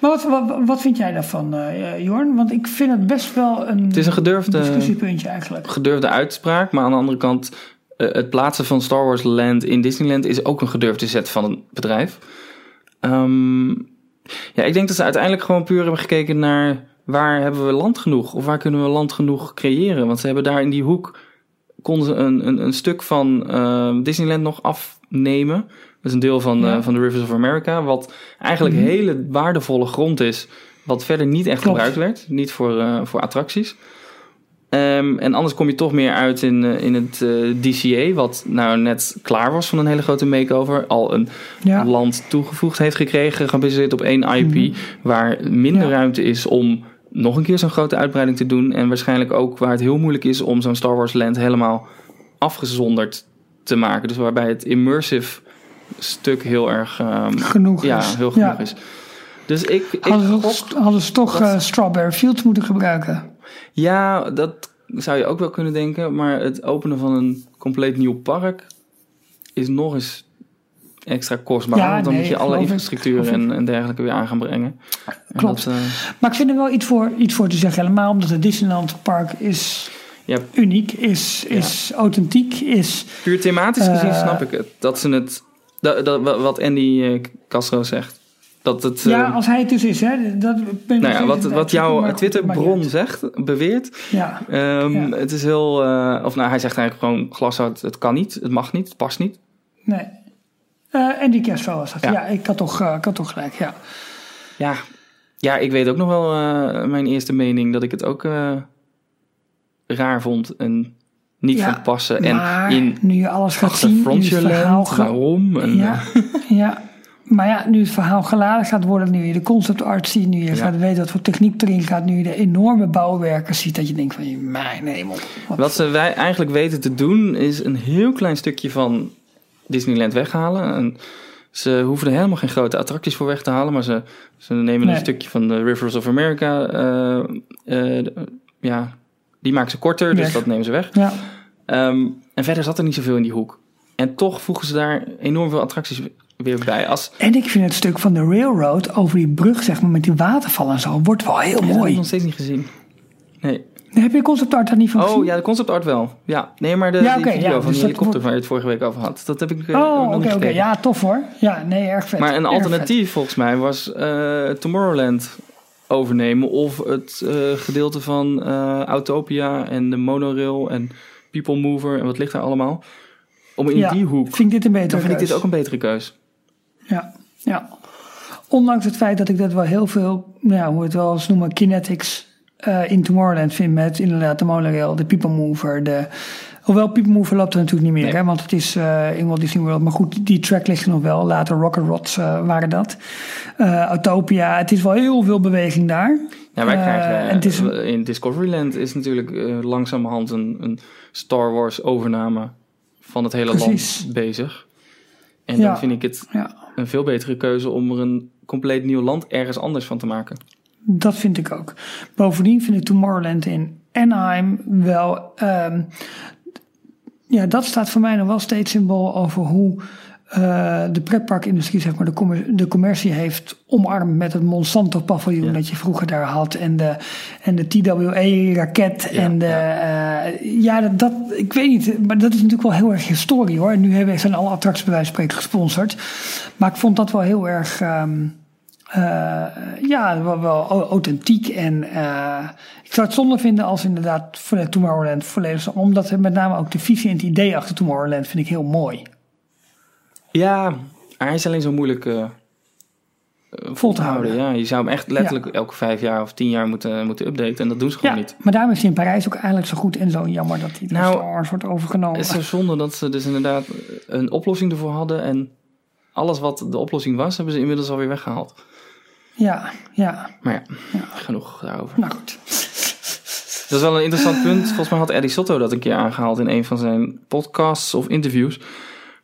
Maar wat, wat, wat vind jij daarvan, eh Jorn? Want ik vind het best wel een, Het is een gedurfde, discussiepuntje eigenlijk. gedurfde uitspraak, maar aan de andere kant, eh, het plaatsen van Star Wars Land in Disneyland is ook een gedurfde zet van het bedrijf. Ehm, ja, ik denk dat ze uiteindelijk gewoon puur hebben gekeken naar waar hebben we land genoeg of waar kunnen we land genoeg creëren. Want ze hebben daar in die hoek konden ze een, een, een stuk van eh, Disneyland nog afnemen. Dat is een deel van, Ja. eh, van de Rivers of America, wat eigenlijk Mhm. hele waardevolle grond is, wat verder niet echt Klopt. gebruikt werd, niet voor, eh, voor attracties. Ehm, en anders kom je toch meer uit in, eh, in het DCA, wat nou net klaar was van een hele grote makeover. Al een Ja, land toegevoegd heeft gekregen, gebaseerd op één IP, Mhm. waar minder Ja. ruimte is om nog een keer zo'n grote uitbreiding te doen. En waarschijnlijk ook waar het heel moeilijk is om zo'n Star Wars land helemaal afgezonderd te maken. Dus waarbij het immersive stuk heel erg, ehm, genoeg ja, is. heel genoeg Ja. is. Dus ik, ik Hadden ze, hadden ze toch dat- eh, Strawberry Fields moeten gebruiken? Ja, dat zou je ook wel kunnen denken. Maar het openen van een compleet nieuw park is nog eens extra kostbaar. Ja, want dan nee, moet je alle infrastructuur en, en dergelijke weer aan gaan brengen. En Klopt. dat, eh, Maar ik vind er wel iets voor, iets voor te zeggen. Helemaal omdat het Disneyland Park is uniek, is, is authentiek, is... puur thematisch gezien Eh, snap ik het. Dat ze het... Dat, dat, wat Andy eh, Castro zegt. Dat het... ja, als hij het dus is, hè. Dat ben nou ja, wat, wat jouw Twitter-bron zegt, beweert... Ja, ehm, Ja. Het is heel... of nou, hij zegt eigenlijk gewoon glashout, het kan niet, het mag niet, het past niet. nee. En die kerstval was dat. Ja. Ja, ik, had toch, eh, ik had toch gelijk, ja. Ja, ja ik weet ook nog wel eh, mijn eerste mening dat ik het ook eh, raar vond en niet Ja, van passen. En maar in nu je alles gaat zien, nu het verhaal... Ga- waarom? En, Ja, ja. Maar ja, nu het verhaal geladen gaat worden, nu je de concept art ziet, nu je Ja. gaat weten wat voor techniek erin gaat, nu je de enorme bouwwerken ziet, dat je denkt van, mijn hemel. Wat, Wat ze wij eigenlijk weten te doen, is een heel klein stukje van Disneyland weghalen. En ze hoeven er helemaal geen grote attracties voor weg te halen, maar ze, ze nemen Nee. een stukje van de Rivers of America. eh, eh, ja, die maken ze korter, dus dat nemen ze weg. ja, Ehm, en verder zat er niet zoveel in die hoek. En toch voegen ze daar enorm veel attracties weer bij. Als, En ik vind het stuk van de railroad over die brug, zeg maar, met die waterval en zo, wordt wel heel dat heb ik mooi. nog steeds niet gezien. Nee. Heb je concept art daar niet van Oh gezien? ja, de concept art wel. Ja, nee, maar de Ja, video ja, van dus die helikopter waar je het vorige week over had. Dat heb ik eh, Oh, nog oké, niet oké. gekeken. Ja, tof hoor. Ja, nee, erg vet. Maar een alternatief volgens mij was eh, Tomorrowland overnemen. Of het eh, gedeelte van Autopia en de monorail en People Mover en wat ligt daar allemaal. Om in. Ja, die hoek. Vind ik dit een betere Dan vind ik dit ook een betere keus. Ja, ja. Ondanks het feit dat ik dat wel heel veel, nou ja, hoe het wel eens noemen, kinetics eh, in Tomorrowland vind. Met inderdaad de monorail, de people mover. De, hoewel people mover loopt er natuurlijk niet meer, Nee. hè, want het is eh, in Walt Disney World. Maar goed, die track ligt er nog wel. Later Rocket Rods eh, waren dat. Eh Autopia, het is wel heel veel beweging daar. Ja, wij krijgen het is in Discoveryland is natuurlijk langzamerhand een, een Star Wars overname van het hele Precies. land bezig. En Ja. dan vind ik het Ja, een veel betere keuze om er een compleet nieuw land ergens anders van te maken. Dat vind ik ook. Bovendien vind ik Tomorrowland in Anaheim wel. ehm, ja, dat staat voor mij nog wel steeds symbool over hoe eh, de pretparkindustrie, zeg maar, de, commer- de commercie heeft omarmd met het Monsanto paviljoen Ja. dat je vroeger daar had. En de, en de TWA-raket. Ja, en de, eh, ja, dat, dat, ik weet niet, maar dat is natuurlijk wel heel erg historie hoor. En nu hebben, zijn alle attracties bij wijze van spreken gesponsord. Maar ik vond dat wel heel erg. ehm, eh, ja, wel, wel au- authentiek. En eh, ik zou het zonde vinden als inderdaad Tomorrowland volledig... Omdat met name ook de visie en het idee achter Tomorrowland vind ik heel mooi. Ja, hij is alleen zo moeilijk eh, vol te houden. Ja, je zou hem echt letterlijk elke vijf jaar of tien jaar moeten, moeten updaten. En dat doen ze gewoon Ja, niet. maar daarom is hij in Parijs ook eigenlijk zo goed en zo jammer dat hij Nou, Star Wars wordt overgenomen. Het is zo zonde dat ze dus inderdaad een oplossing ervoor hadden. En alles wat de oplossing was, hebben ze inmiddels alweer weggehaald. Ja, ja, Maar ja, genoeg daarover. nou goed. Dat is wel een interessant punt. Volgens mij had Eddie Sotto dat een keer aangehaald in een van zijn podcasts of interviews.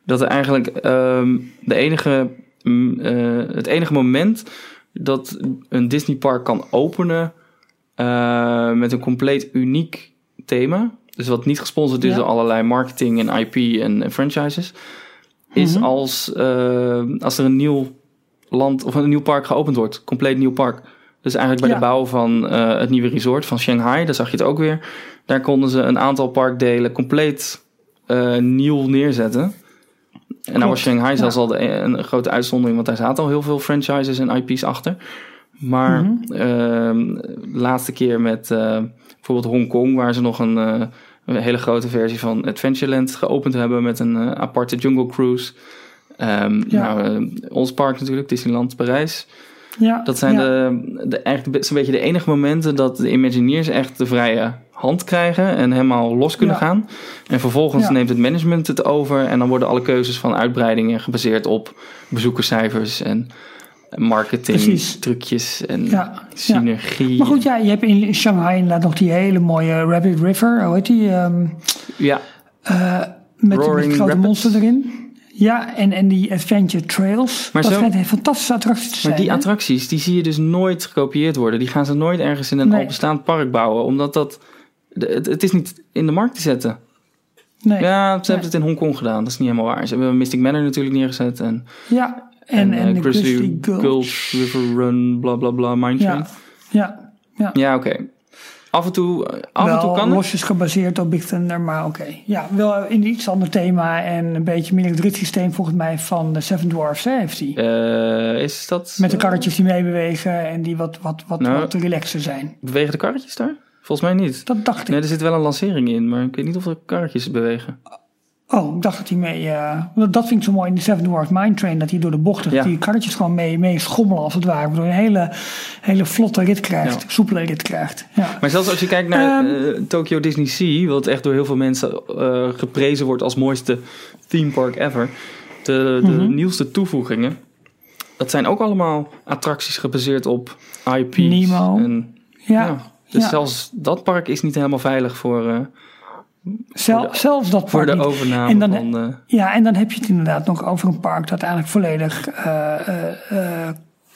Dat er eigenlijk ehm, de enige, mm, eh, het enige moment dat een Disneypark kan openen eh, met een compleet uniek thema. Dus wat niet gesponsord is Ja. door allerlei marketing en IP en, en franchises. Is Mhm. als, eh, als er een nieuw land of een nieuw park geopend wordt. Compleet nieuw park. Dus eigenlijk bij Ja. de bouw van eh, het nieuwe resort van Shanghai, daar zag je het ook weer. Daar konden ze een aantal parkdelen compleet eh, nieuw neerzetten. En nou was Shanghai ja. zelfs al de, een grote uitzondering, want daar zaten al heel veel franchises en IP's achter. Maar de laatste keer met eh, bijvoorbeeld Hongkong, waar ze nog een, eh, een hele grote versie van Adventureland geopend hebben met een eh, aparte Jungle Cruise. Ehm, Ja. nou, eh, ons park natuurlijk, Disneyland Parijs. Ja, Dat zijn ja. de, de, eigenlijk zo'n beetje de enige momenten dat de Imagineers echt de vrije hand krijgen en helemaal los kunnen Ja. gaan. En vervolgens neemt het management het over en dan worden alle keuzes van uitbreidingen gebaseerd op bezoekerscijfers en marketing, Precies. trucjes en Ja, ja. synergie. Maar goed, ja, je hebt in Shanghai inderdaad nog die hele mooie Rabbit River. Hoe heet die? ehm, Ja, eh, met, met grote monster erin. Ja, en, en die Adventure Trails. Maar dat zo- schijnt een fantastische attractie te maar zijn. die hè? attracties die zie je dus nooit gekopieerd worden. Die gaan ze nooit ergens in een Nee. al bestaand park bouwen, omdat dat het, het is niet in de markt te zetten. Nee. Ja, ze Nee. hebben het in Hongkong gedaan. Dat is niet helemaal waar. Ze hebben Mystic Manor natuurlijk neergezet. En, Ja, en, en, Grizzly Gulch. Gulch, River Run, bla bla bla, Mine Train. Ja, ja. Ja, oké. Af en toe, af en wel toe kan het. losjes gebaseerd op Big Thunder, maar oké. Ja, wel in iets ander thema en een beetje meer het ritssysteem volgens mij van de Seven Dwarfs hè, heeft hij. Eh, is dat... Met de eh, karretjes die meebewegen en die wat, wat, wat, Nou. wat relaxer zijn. bewegen de karretjes daar? Volgens mij niet. Dat dacht ik. Nee, er zit wel een lancering in, maar ik weet niet of de karretjes bewegen. Oh, ik dacht dat hij mee... eh, dat vind ik zo mooi in de Seven Dwarfs Mine Train. Dat hij door de bochten, Ja. die karretjes gewoon mee, mee schommelen als het ware. Waardoor je een hele, hele vlotte rit krijgt. Ja. Soepele rit krijgt. Ja. Maar zelfs als je kijkt naar Ehm. eh, Tokyo Disney Sea, wat echt door heel veel mensen eh, geprezen wordt als mooiste theme park ever. De, de Mhm. nieuwste toevoegingen, dat zijn ook allemaal attracties gebaseerd op IP's. Nemo. En, Ja. Dus zelfs dat park is niet helemaal veilig voor, Zel- voor de- zelfs dat voor de niet. overname En dan- van... eh, Ja, en dan heb je het inderdaad nog over een park dat eigenlijk volledig eh, eh,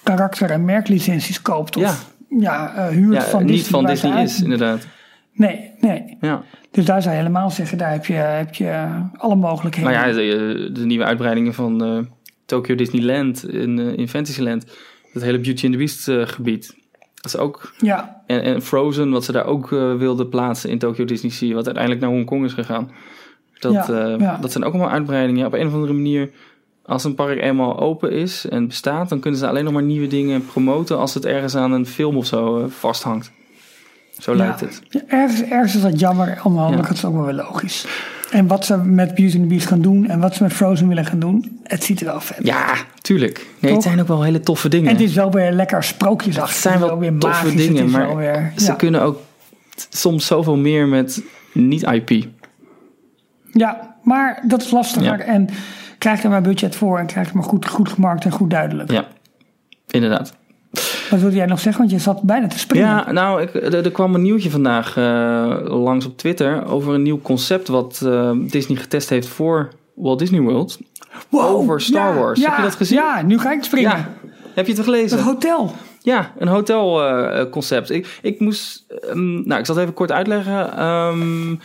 karakter- en merklicenties koopt. Of ja. huurt ja, van niet Disney. van waar ze Disney uit- is, inderdaad. Nee, nee. Ja. Dus daar zou je helemaal zeggen, daar heb je, heb je alle mogelijkheden. Nou ja, de, de nieuwe uitbreidingen van Tokyo Disneyland in, in Fantasyland. Het hele Beauty and the Beast gebied. Dat is ook... ja, En, en Frozen, wat ze daar ook eh, wilden plaatsen in Tokyo Disney Sea. Wat uiteindelijk naar Hongkong is gegaan. Dat, Ja, eh, ja. dat zijn ook allemaal uitbreidingen. Op een of andere manier, als een park eenmaal open is en bestaat... dan kunnen ze alleen nog maar nieuwe dingen promoten... als het ergens aan een film of zo eh, vasthangt. Zo lijkt het. Ja, ergens, ergens is dat jammer, aan de andere Ja. kant is het ook wel weer logisch. En wat ze met Beauty and the Beast gaan doen en wat ze met Frozen willen gaan doen, het ziet er wel vet uit. Ja, tuurlijk. Nee, het zijn ook wel hele toffe dingen. En het is wel weer lekker sprookjesachtig. Het zijn wel weer toffe magisch, dingen, maar weer, ze ja. kunnen ook soms zoveel meer met niet-IP. Ja, maar dat is lastiger. Ja. En krijg er maar budget voor en krijg het maar goed, goed gemarkt en goed duidelijk. Ja, inderdaad. Wat wilde jij nog zeggen? Want je zat bijna te springen. Ja, nou, ik, er, er kwam een nieuwtje vandaag eh, langs op Twitter over een nieuw concept wat eh, Disney getest heeft voor Walt Disney World. Wow, over Star ja, Wars. Ja, Heb je dat gezien? Ja, nu ga ik springen. Ja, heb je het gelezen? hotel. Ja, een hotelconcept. ik, ik moest, ehm, nou, ik zal het even kort uitleggen. Ehm,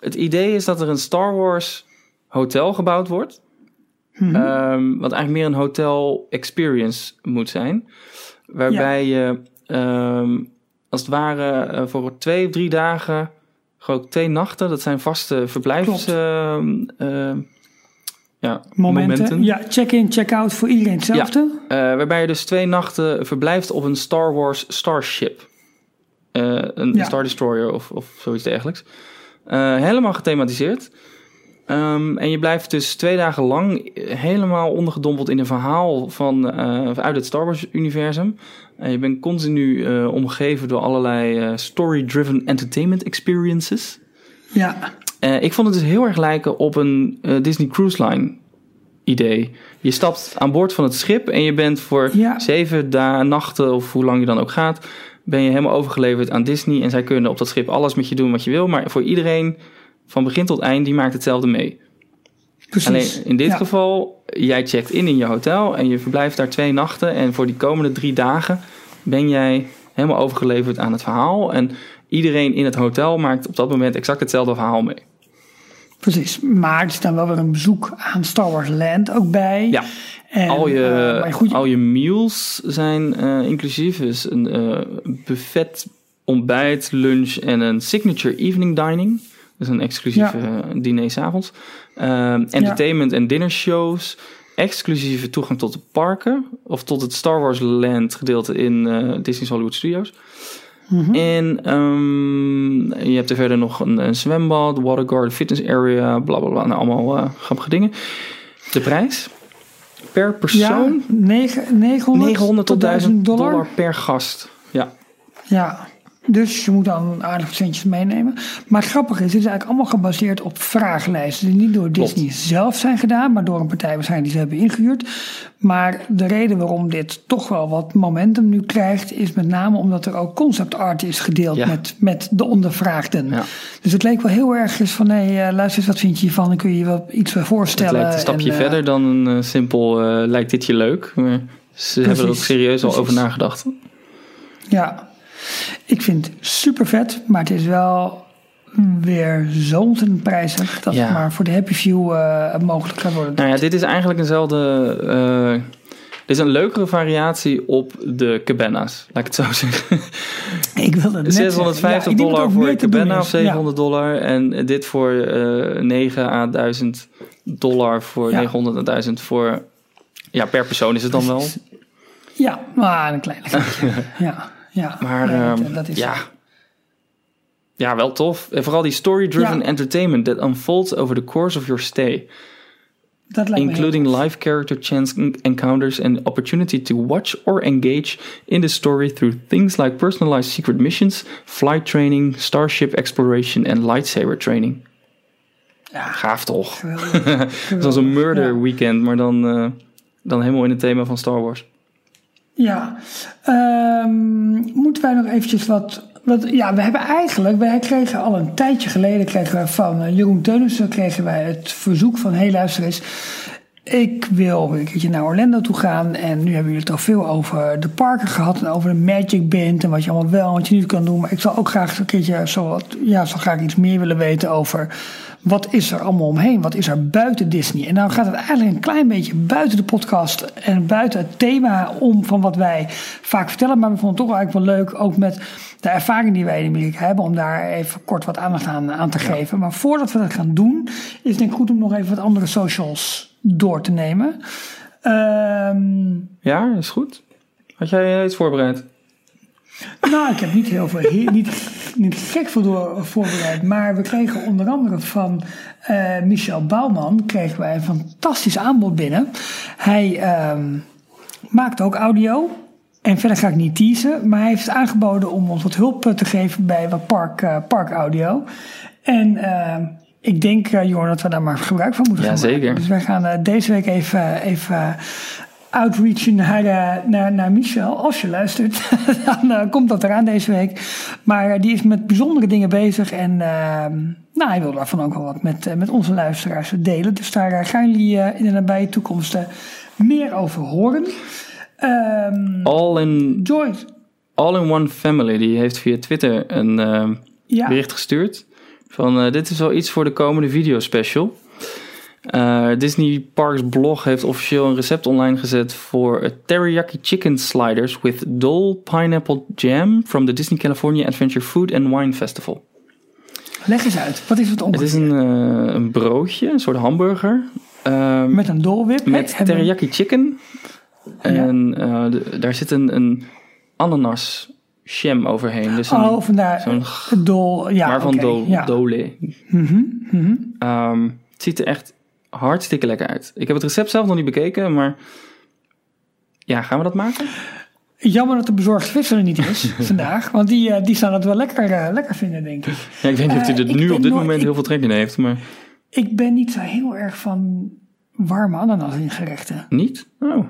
het idee is dat er een Star Wars hotel gebouwd wordt. Mhm. Ehm, wat eigenlijk meer een hotel experience moet zijn. Waarbij je ehm, als het ware eh, voor twee of drie dagen, gewoon twee nachten, dat zijn vaste verblijfs. Ehm, ehm, ja, Momenten. momenten. Ja, check-in, check-out voor iedereen hetzelfde. Eh, waarbij je dus twee nachten verblijft op een Star Wars Starship. Eh, een Ja. Star Destroyer of, of zoiets dergelijks. Helemaal gethematiseerd. Ehm, en je blijft dus twee dagen lang helemaal ondergedompeld in een verhaal van, eh, uit het Star Wars-universum. En je bent continu eh, omgeven door allerlei eh, story-driven entertainment experiences. Ja. Eh, ik vond het dus heel erg lijken op een eh, Disney Cruise Line idee. Je stapt aan boord van het schip en je bent voor Ja. zeven dagen, nachten of hoe lang je dan ook gaat, ben je helemaal overgeleverd aan Disney. En zij kunnen op dat schip alles met je doen wat je wil. Maar voor iedereen, van begin tot eind, die maakt hetzelfde mee. Precies. Alleen in dit Ja. geval, jij checkt in in je hotel en je verblijft daar twee nachten. En voor die komende drie dagen ben jij helemaal overgeleverd aan het verhaal. En iedereen in het hotel maakt op dat moment exact hetzelfde verhaal mee. Precies, maar er zit dan wel weer een bezoek aan Star Wars Land ook bij. Ja. En, al, je, eh, goed, al je meals zijn eh, inclusief. Dus een eh, buffet, ontbijt, lunch en een signature evening dining. Dus een exclusieve Ja. diner s'avonds. Ehm entertainment en dinner shows. Exclusieve toegang tot de parken. Of tot het Star Wars Land gedeelte in eh, Disney's Hollywood Studios. Mhm. En ehm, je hebt er verder nog een, een zwembad, water garden, fitness area, bla bla bla. Nou, allemaal eh, grappige dingen. De prijs per persoon ja, negen- 900, 900 tot 1000 dollar. per gast. Ja, Ja, dus je moet dan aardig centjes meenemen. Maar het grappige is, dit is eigenlijk allemaal gebaseerd op vragenlijsten. Die niet door Klopt. Disney zelf zijn gedaan, maar door een partij waarschijnlijk die ze hebben ingehuurd. Maar de reden waarom dit toch wel wat momentum nu krijgt, is met name omdat er ook concept art is gedeeld Ja. met, met de ondervraagden. Ja. Dus het leek wel heel erg eens van, hé, eh, luister eens, wat vind je hiervan? En kun je je wel iets bij het voorstellen? lijkt een stapje En, eh, verder dan een eh, simpel lijkt dit je leuk. Maar ze hebben er ook serieus al over nagedacht. Ja, ik vind het super vet, maar het is wel weer zo ontzettend prijzig dat Ja. het maar voor de Happy View eh, mogelijk gaat worden. Nou ja, dit is eigenlijk eenzelfde... eh, dit is een leukere variatie op de cabanas, laat ik het zo zeggen. ik wil het net zeggen. 650 Ja, ik denk dat dollar voor doen cabana of 700 dollar. En dit voor eh 9 à 1000 dollar voor Ja. 900 en 1000 voor... Ja, per persoon is het dan wel. Ja, ja maar een kleine ja, ja. Maar Nee, ehm, dat is ja. ja, wel tof. En vooral die story-driven Ja. entertainment that unfolds over the course of your stay. dat lijkt including live character chance encounters and opportunity to watch or engage in the story through things like personalized secret missions, flight training, starship exploration and lightsaber training. Ja. Gaaf toch? geweldig. Was een murder Ja. weekend, maar dan, eh, dan helemaal in het thema van Star Wars. Ja, Ehm, moeten wij nog eventjes wat, wat... Ja, we hebben eigenlijk... Wij kregen al een tijdje geleden kregen we van eh, Jeroen Teunissen... kregen wij het verzoek van... Hé, luister eens. Ik wil een keertje naar Orlando toe gaan. En nu hebben jullie het al veel over de parken gehad. En over de Magic Band. En wat je allemaal wel en wat je niet kan doen. Maar ik zou ook graag een keertje... Zo wat, ja, zou graag iets meer willen weten over... Wat is er allemaal omheen? Wat is er buiten Disney? En nou gaat het eigenlijk een klein beetje buiten de podcast en buiten het thema om van wat wij vaak vertellen. Maar we vonden het toch eigenlijk wel leuk, ook met de ervaring die wij in Amerika hebben, om daar even kort wat aandacht aan, aan te geven. Maar voordat we dat gaan doen, is het denk ik goed om nog even wat andere socials door te nemen. Ehm, Ja, is goed. Had jij eh, iets voorbereid? Nou, ik heb niet heel veel, he- niet, niet gek veel door, voorbereid. Maar we kregen onder andere van eh, Michel Bouwman kregen wij een fantastisch aanbod binnen. Hij ehm, maakt ook audio. En verder ga ik niet teasen. Maar hij heeft aangeboden om ons wat hulp eh, te geven bij wat park, eh, parkaudio. En ehm, ik denk, eh Jorn, dat we daar maar gebruik van moeten Ja, gaan maken. zeker. Dus wij gaan eh, deze week even... even outreachen naar, eh, naar, naar Michel. Als je luistert, dan komt dat eraan deze week. Maar die is met bijzondere dingen bezig. En eh, nou, hij wil daarvan ook wel wat met, met onze luisteraars delen. Dus daar gaan jullie in de nabije toekomst meer over horen. Ehm All in, Joyce. All in One Family, die heeft via Twitter een eh, Ja, bericht gestuurd. Van eh, dit is wel iets voor de komende videospecial. Eh Disney Parks blog heeft officieel een recept online gezet voor teriyaki chicken sliders with Dole pineapple jam from the Disney California Adventure Food and Wine Festival. leg eens uit. Wat is het Het ongeveer? is een, eh, een broodje, een soort hamburger. ehm, Met een dolwip. met teriyaki chicken. En de- daar zit een, een ananas jam overheen. Dus een, Oh, vandaar. zo'n dol. Ja, maar van oké, do, ja. dole. Mhm, mhm. Ehm, het ziet er echt hartstikke lekker uit. Ik heb het recept zelf nog niet bekeken, maar ja, gaan we dat maken? Jammer dat de bezorgde visser er niet is vandaag. Want die, eh, die zou het wel lekker, eh, lekker vinden, denk ik. Ja, ik weet niet of hij Eh, er ik nu op dit nooit- moment ik- heel veel trek in heeft, maar Ik ben niet zo heel erg van warme ananas in gerechten. niet? Oh.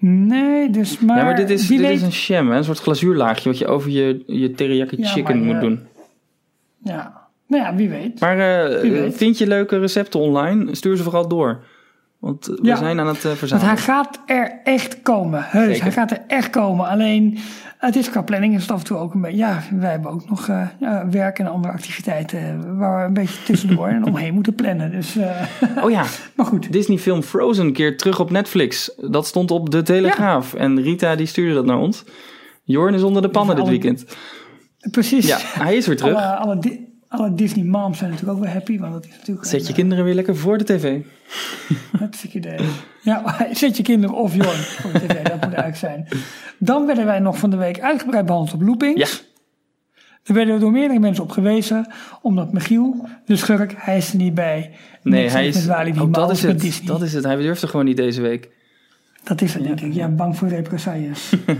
Nee, dus maar... ja, maar dit is, dit weet, is een hè? een soort glazuurlaagje wat je over je, je teriyaki Ja, chicken moet eh, doen. Ja. Nou ja, wie weet. Maar eh, wie weet. vind je leuke recepten online? Stuur ze vooral door. Want we Ja. zijn aan het eh, Want verzamelen. hij gaat er echt komen. Heus, Zeker. hij gaat er echt komen. Alleen, het is qua planning is het af en toe ook een beetje... Ja, wij hebben ook nog eh, werk en andere activiteiten... waar we een beetje tussendoor en omheen moeten plannen. Dus, eh, Oh ja, maar goed. Disney film Frozen keert terug op Netflix. Dat stond op De Telegraaf. En Rita die stuurde dat naar ons. Jorn is onder de pannen dit weekend. Precies. Ja, hij is weer terug. Alle, alle, alle Disney moms zijn natuurlijk ook wel happy. Want dat is natuurlijk Zet een, je kinderen weer lekker voor de tv. eh, hartstikke idee. Ja, zet je kinderen of Jorn voor de tv. Dat moet eigenlijk zijn. Dan werden wij nog van de week uitgebreid behandeld op loopings. Ja. Daar werden we door meerdere mensen op gewezen. Omdat Michiel, de schurk, hij is er niet bij. Nee, hij is. Walibi, oh, dat, is het, Disney. dat is het. Hij durfde gewoon niet deze week. Dat is het, denk ik. Ja, bang voor represailles. ja.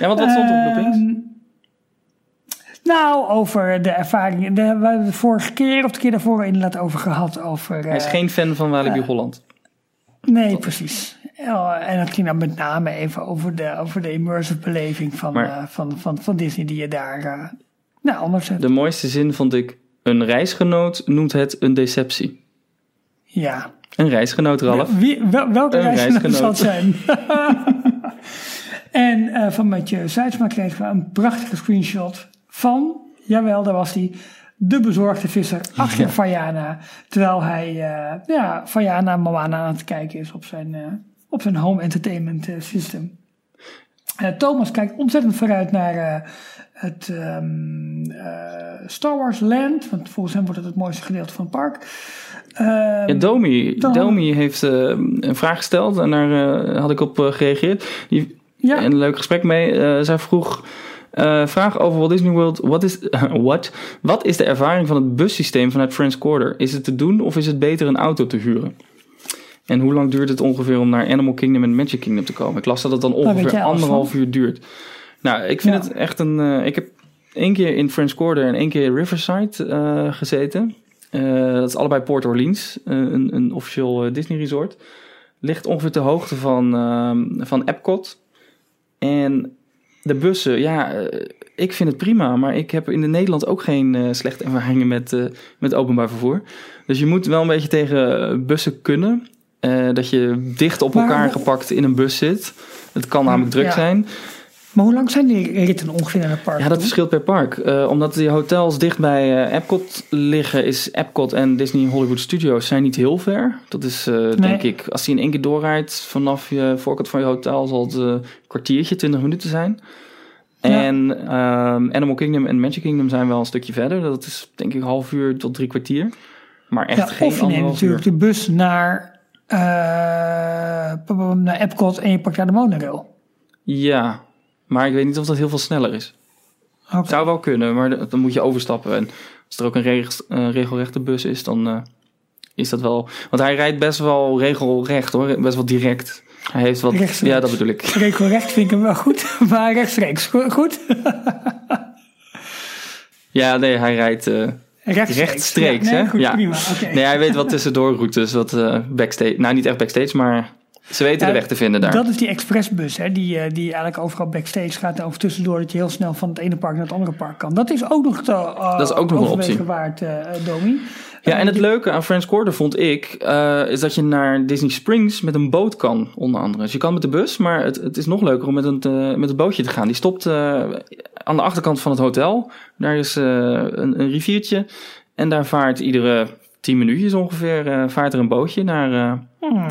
Ja, want wat stond op loopings? Nou, over de ervaring. De, we hebben het vorige keer of de keer daarvoor inderdaad over gehad. Over, Hij is eh, geen fan van Walibi Holland. Nee, precies. Ja, en het ging dan met name even over de, over de immersive beleving van, Maar- eh, van, van, van Disney die je daar eh, nou, anders hebt. De mooiste zin vond ik. Een reisgenoot noemt het een deceptie. Ja. Een reisgenoot, Ralf. Wie, wel, welke Een reisgenoot zal het reisgenoot. zijn? en eh, van Mathieu Zuidsma kregen we een prachtige screenshot van, jawel, daar was hij, de bezorgde visser achter Ja. Terwijl hij, eh ja, Vajana Moana aan het kijken is op zijn, eh, op zijn home entertainment eh, system. Thomas kijkt ontzettend vooruit naar het ehm, eh, Star Wars Land. Want volgens hem wordt het het mooiste gedeelte van het park. Ehm, Ja, Domi, dan- Domi heeft een vraag gesteld en daar had ik op gereageerd. Die, ja, Een leuk gesprek mee. Zij vroeg. Eh, vraag over Walt Disney World. Wat is, what? Wat is de ervaring van het bussysteem vanuit French Quarter? Is het te doen of is het beter een auto te huren? En hoe lang duurt het ongeveer om naar Animal Kingdom en Magic Kingdom te komen? Ik las dat het dan ongeveer anderhalf uur duurt. Nou, ik vind Ja. het echt een. eh, ik heb één keer in French Quarter en één keer in Riverside eh, gezeten. Dat is allebei Port Orleans, een, een officieel Disney resort. Ligt ongeveer ter hoogte van, van Epcot. En de bussen, ja, eh, ik vind het prima. Maar ik heb in Nederland ook geen eh, slechte ervaringen met, eh, met openbaar vervoer. Dus je moet wel een beetje tegen bussen kunnen. Dat je dicht op elkaar gepakt in een bus zit. Het kan namelijk druk Ja. zijn. Maar hoe lang zijn die ritten ongeveer naar het park? Ja, dat verschilt per park. Eh, omdat die hotels dicht bij eh, Epcot liggen, is Epcot en Disney Hollywood Studios zijn niet heel ver. Dat is, eh, denk ik, als die in één keer doorrijdt vanaf je voorkant van je hotel, zal het een kwartiertje, 20 minuten zijn. Ja. En ehm, Animal Kingdom en Magic Kingdom zijn wel een stukje verder. Dat is denk ik half uur tot drie kwartier. Maar echt Ja, geen of je neemt natuurlijk uur. de bus naar, naar Epcot en je pakt daar de monorail. Ja, maar ik weet niet of dat heel veel sneller is. Oké. Zou wel kunnen, maar dan moet je overstappen. En als er ook een regelrechte bus is, dan eh, is dat wel... Want hij rijdt best wel regelrecht hoor, best wel direct. Hij heeft wat... Rechtstreeks. Ja, dat bedoel ik. Regelrecht vind ik hem wel goed, maar rechtstreeks. Go- Goed? Ja, nee, hij rijdt eh, Rechtstreeks. rechtstreeks. Ja, nee, hè? Goed, ja. prima. Nee, hij weet wat tussendoorroutes, wat eh, backstage... Nou, niet echt backstage, maar ze weten de weg te vinden daar. Dat is die expressbus, hè, die, eh, die eigenlijk overal backstage gaat en over tussendoor dat je heel snel van het ene park naar het andere park kan. Dat is ook nog te uh, Dat is ook nog een optie. waard, eh Domi. Ja, en het leuke aan French Quarter vond ik, eh, is dat je naar Disney Springs met een boot kan, onder andere. Dus je kan met de bus, maar het, het is nog leuker om met, een, eh, met het bootje te gaan. Die stopt eh, aan de achterkant van het hotel. Daar is eh, een, een riviertje. En daar vaart iedere tien minuutjes ongeveer, eh, vaart er een bootje naar, eh, Hmm.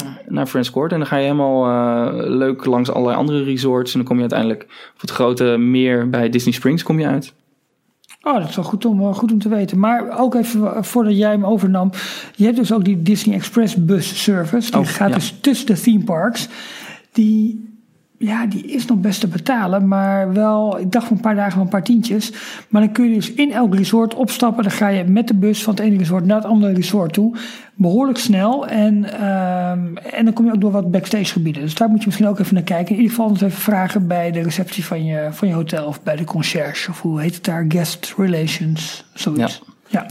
Oh, dat is wel goed om, goed om te weten. Maar ook even voordat jij hem overnam. Je hebt dus ook die Disney Express bus service. Die Oh, gaat ja. dus tussen de theme parks. Die, ja, die is nog best te betalen. Maar wel, ik dacht van een paar dagen van een paar tientjes. Maar dan kun je dus in elk resort opstappen. Dan ga je met de bus van het ene resort naar het andere resort toe. Behoorlijk snel. En, ehm, en dan kom je ook door wat backstage gebieden. Dus daar moet je misschien ook even naar kijken. In ieder geval even vragen bij de receptie van je, van je hotel. Of bij de concierge. Of hoe heet het daar? Guest relations. Zoiets. Ja. Ja.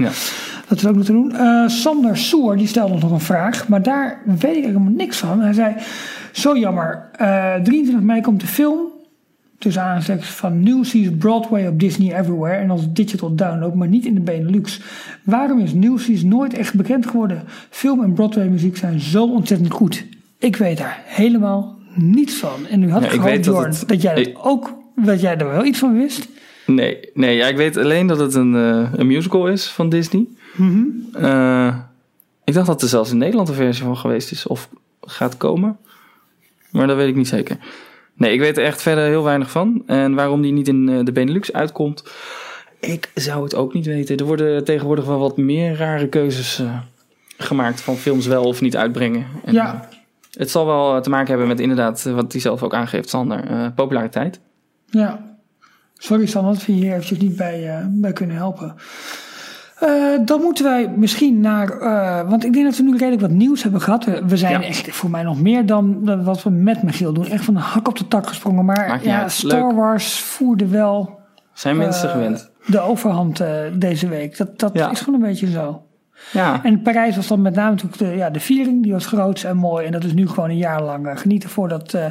Dat is ook nog te doen. Eh, Sander Soer die stelde ons nog een vraag. Maar daar weet ik helemaal niks van. Hij zei, zo jammer. eh, 23 mei komt de film. tussen aanstekens van Newsies Broadway op Disney Everywhere en als digital download, maar niet in de Benelux. Waarom is Newsies nooit echt bekend geworden? Film en Broadway muziek zijn zo ontzettend goed. Ik weet daar helemaal niets van. En nu had Ja, ik ik dat het- dat jij dat ik- ook, dat jij er wel iets van wist. Nee, nee ja, ik weet alleen dat het een, eh, een musical is van Disney. Mhm. Eh, ik dacht dat er zelfs in Nederland een versie van geweest is of gaat komen. Maar dat weet ik niet zeker. Nee, ik weet er echt verder heel weinig van. En waarom die niet in eh, de Benelux uitkomt, ik zou het ook niet weten. Er worden tegenwoordig wel wat meer rare keuzes gemaakt van films wel of niet uitbrengen. En, Ja. het zal wel te maken hebben met inderdaad, wat hij zelf ook aangeeft, Sander, populariteit. Ja. Sorry Sander dat we hier eventjes niet bij, eh, bij kunnen helpen. Eh, dan moeten wij misschien naar, eh, want ik denk dat we nu redelijk wat nieuws hebben gehad. We, we zijn Ja. echt voor mij nog meer dan, wat we met Michiel doen. Echt van de hak op de tak gesprongen. Maar ja, uit. Star Leuk. Wars voerde wel Zijn mensen gewend? de overhand deze week. Dat, dat Ja. is gewoon een beetje zo. Ja. En Parijs was dan met name natuurlijk de, ja, de viering, die was groot en mooi. En dat is nu gewoon een jaar lang eh, genieten voordat eh,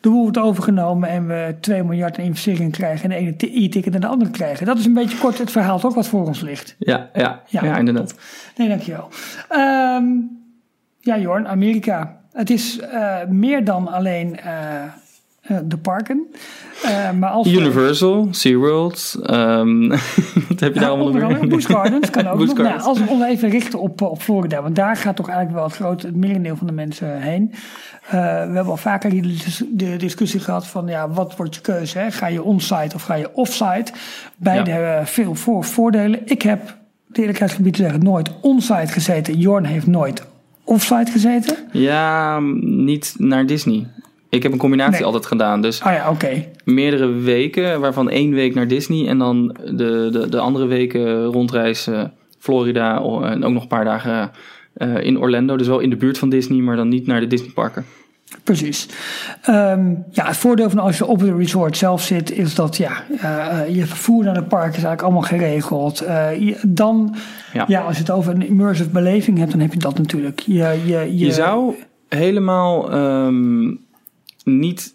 de boel wordt overgenomen en we 2 miljard aan investeringen krijgen en de ene e-ticket en de andere krijgen. Dat is een beetje kort het verhaal toch wat voor ons ligt. Ja, ja, Ja. ja, inderdaad. Nee, dankjewel. Ehm ja, Jorn, Amerika. Het is eh, meer dan alleen de parken. Eh, maar als we- Universal, SeaWorld, ehm wat heb je daar allemaal onder nog meer? Busch Gardens kan ook nog. Nou, als we ons even richten op, op Florida, want daar gaat toch eigenlijk wel het grote, het merendeel van de mensen heen. Eh, we hebben al vaker hier de, dis- de discussie gehad van, ja, wat wordt je keuze? Hè? Ga je onsite of ga je offsite? Beide Ja. hebben veel voor, voordelen. Ik heb, de eerlijkheidsgebied te zeggen, nooit onsite gezeten. Jorn heeft nooit offsite gezeten. Ja, m, niet naar Disney. Ik heb een combinatie Nee. altijd gedaan. Dus Ah ja, oké. meerdere weken, waarvan één week naar Disney. En dan de, de, de andere weken rondreizen Florida en ook nog een paar dagen eh, in Orlando. Dus wel in de buurt van Disney, maar dan niet naar de Disneyparken. Precies. Ehm, ja, het voordeel van als je op het resort zelf zit, is dat ja, eh, je vervoer naar het park is eigenlijk allemaal geregeld. Eh, je- dan, ja. Ja. als je het over een immersive beleving hebt, dan heb je dat natuurlijk. Je, je, je, Je zou helemaal ehm, niet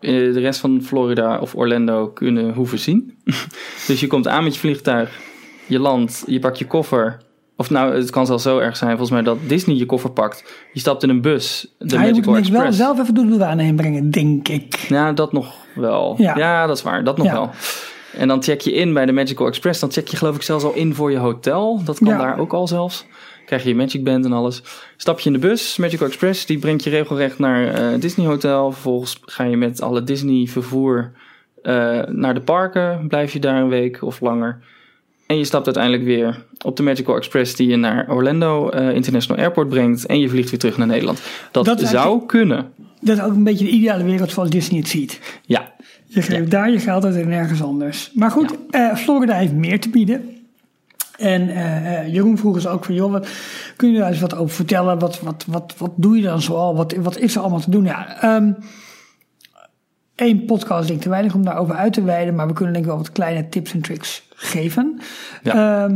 eh, de rest van Florida of Orlando kunnen hoeven zien. dus je komt aan met je vliegtuig, je landt, je pakt je koffer. Of nou, het kan zelfs zo erg zijn, volgens mij, dat Disney je koffer pakt. Je stapt in een bus, de Ja, je moet Magical hem wel zelf even door de heen brengen, denk ik. Ja, dat nog wel. Ja. Ja, dat is waar, dat nog Ja. wel. En dan check je in bij de Magical Express. Dan check je geloof ik zelfs al in voor je hotel. Dat kan Ja. daar ook al zelfs. Krijg je je Magic Band en alles. Stap je in de bus, Magical Express. Die brengt je regelrecht naar eh, Disney Hotel. Vervolgens ga je met alle Disney vervoer eh, naar de parken. Blijf je daar een week of langer. En je stapt uiteindelijk weer op de Magical Express die je naar Orlando eh, International Airport brengt. En je vliegt weer terug naar Nederland. Dat, zou kunnen. Dat is ook een beetje de ideale wereld zoals Disney het ziet. Ja, Je geeft daar je geld uit en nergens anders. Maar goed, Florida heeft meer te bieden. En eh, eh, Jeroen vroeg eens ook van, joh, wat, kun je daar eens wat over vertellen? Wat, wat, wat, wat doe je dan zoal? Wat, wat is er allemaal te doen? Ja, ehm één podcast denk ik te weinig om daarover uit te wijden, maar we kunnen denk ik wel wat kleine tips en tricks geven. Ja. Ehm,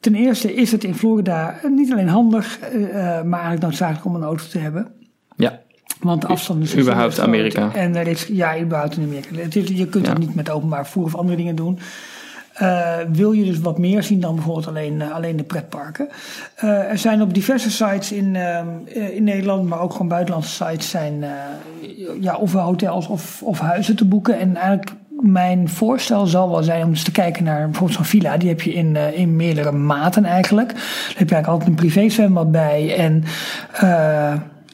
ten eerste is het in Florida niet alleen handig, eh, eh, maar eigenlijk noodzakelijk om een auto te hebben. ja. Want de afstand is überhaupt. Amerika. En er is, ja, überhaupt in Amerika. Het is, je kunt Ja. het niet met openbaar vervoer of andere dingen doen. Eh, wil je dus wat meer zien dan bijvoorbeeld alleen, eh, alleen de pretparken? Eh, er zijn op diverse sites in, ehm, eh, in Nederland, maar ook gewoon buitenlandse sites, zijn ja, ofwel hotels of, of huizen te boeken. En eigenlijk mijn voorstel zal wel zijn om eens te kijken naar bijvoorbeeld zo'n villa. Die heb je in, in meerdere maten eigenlijk. Daar heb je eigenlijk altijd een privé zwembad bij. En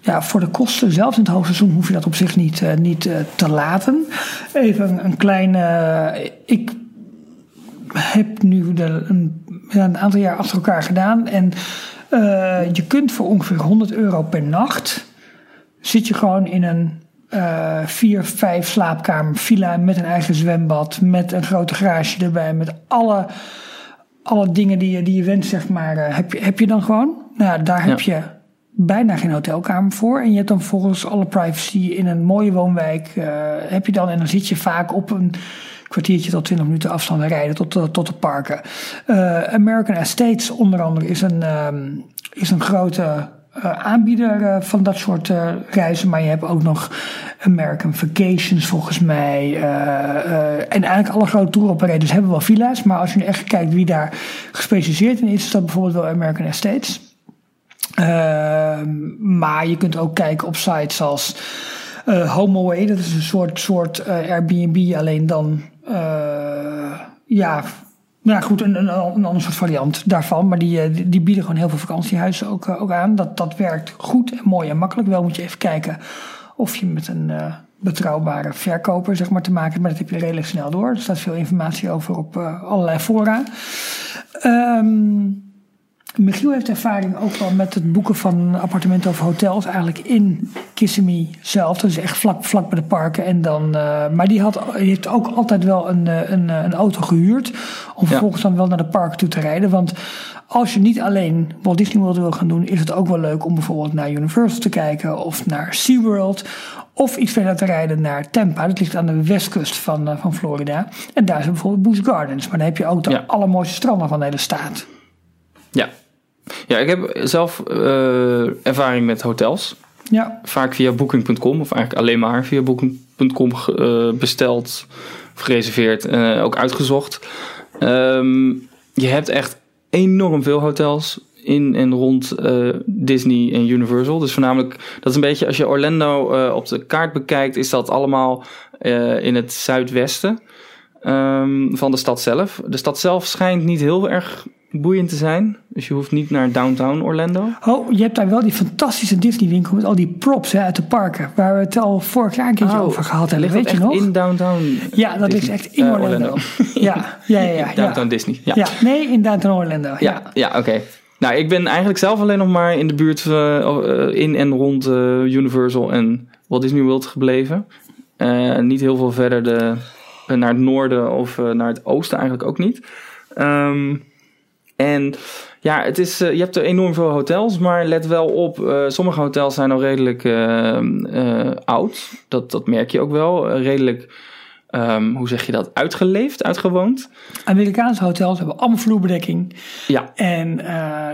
ja, voor de kosten, zelfs in het hoogseizoen, hoef je dat op zich niet, niet te laten. Even een, een klein. eh, ik heb nu de, een, een aantal jaar achter elkaar gedaan. En eh, je kunt voor ongeveer 100 euro per nacht. zit je gewoon in een eh vier, vijf slaapkamer villa. met een eigen zwembad. met een grote garage erbij. met alle, alle dingen die je, die je wenst, zeg maar. eh, heb, je, heb je dan gewoon. Nou, daar heb je bijna geen hotelkamer voor. En je hebt dan volgens alle privacy in een mooie woonwijk. heb je dan, en dan zit je vaak op een kwartiertje tot 20 minuten afstand rijden tot, de- tot de parken. Eh, American Estates onder andere is een, ehm, is een grote eh, aanbieder eh, van dat soort eh, reizen. Maar je hebt ook nog American Vacations volgens mij. en eigenlijk alle grote tour operators hebben wel villa's. Maar als je nu echt kijkt wie daar gespecialiseerd in is, is dat bijvoorbeeld wel American Estates. Ehm, maar je kunt ook kijken op sites als HomeAway. Dat is een soort, soort Airbnb, alleen dan ja, nou goed, een, een, een ander soort variant daarvan. Maar die, die, bieden gewoon heel veel vakantiehuizen ook, ook aan. Dat, dat werkt goed en mooi en makkelijk. Wel moet je even kijken of je met een betrouwbare verkoper zeg maar, te maken hebt. Maar dat heb je redelijk snel door. Er staat veel informatie over op allerlei fora. Um, Michiel heeft ervaring ook wel met het boeken van appartementen of hotels eigenlijk in Kissimmee zelf. Dus echt vlak, vlak bij de parken. En dan, uh, maar die, had, die heeft ook altijd wel een, eh, een, eh, een auto gehuurd om vervolgens dan wel naar de park toe te rijden. Want als je niet alleen Walt Disney World wil gaan doen, is het ook wel leuk om bijvoorbeeld naar Universal te kijken of naar SeaWorld. Of iets verder te rijden naar Tampa. Dat ligt aan de westkust van, van Florida. En daar is bijvoorbeeld Busch Gardens. Maar dan heb je ook de allermooiste stranden van de hele staat. Ja. Ja, ik heb zelf uh, ervaring met hotels. Ja. Vaak via booking.com of eigenlijk alleen maar via booking.com uh, besteld, gereserveerd en uh, ook uitgezocht. Um, je hebt echt enorm veel hotels in en rond Disney en Universal. Dus voornamelijk, dat is een beetje als je Orlando op de kaart bekijkt, is dat allemaal in het zuidwesten. Um, van de stad zelf. De stad zelf schijnt niet heel erg boeiend te zijn. Dus je hoeft niet naar downtown Orlando. Oh, je hebt daar wel die fantastische Disney winkel met al die props hè, uit de parken. Waar we het al vorig jaar een keertje oh, over gehad hebben. Weet je nog? in downtown Ja, dat ligt echt in uh, Orlando. ja, ja, ja, ja. Downtown Disney. Ja. ja. nee, in downtown Orlando. Ja, ja, oké. Nou, ik ben eigenlijk zelf alleen nog maar in de buurt uh, in en rond uh, Universal en Walt Disney World gebleven. niet heel veel verder de, naar het noorden of naar het oosten eigenlijk ook niet. Um, en ja, het is, uh, je hebt er enorm veel hotels, maar let wel op, uh, sommige hotels zijn al redelijk uh, oud. Dat, dat merk je ook wel. redelijk, um, hoe zeg je dat, uitgeleefd, uitgewoond. Amerikaanse hotels hebben allemaal vloerbedekking. Ja. En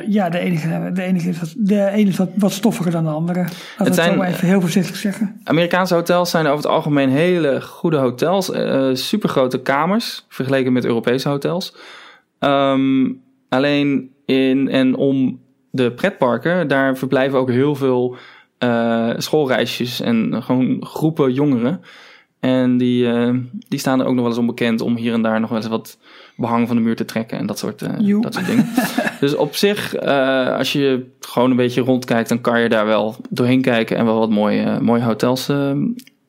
ja, de enige, de enige is, wat, de ene is wat, wat stoffiger dan de andere. Dat het zijn, even heel voorzichtig zeggen. Amerikaanse hotels zijn over het algemeen hele goede hotels. super grote kamers, vergeleken met Europese hotels. Um, Alleen in en om de pretparken, daar verblijven ook heel veel uh, schoolreisjes en gewoon groepen jongeren. En die, uh, die staan er ook nog wel eens onbekend om hier en daar nog wel eens wat behang van de muur te trekken en dat soort, uh, dat soort dingen. dus op zich, als je gewoon een beetje rondkijkt, dan kan je daar wel doorheen kijken en wel wat mooie, mooie hotels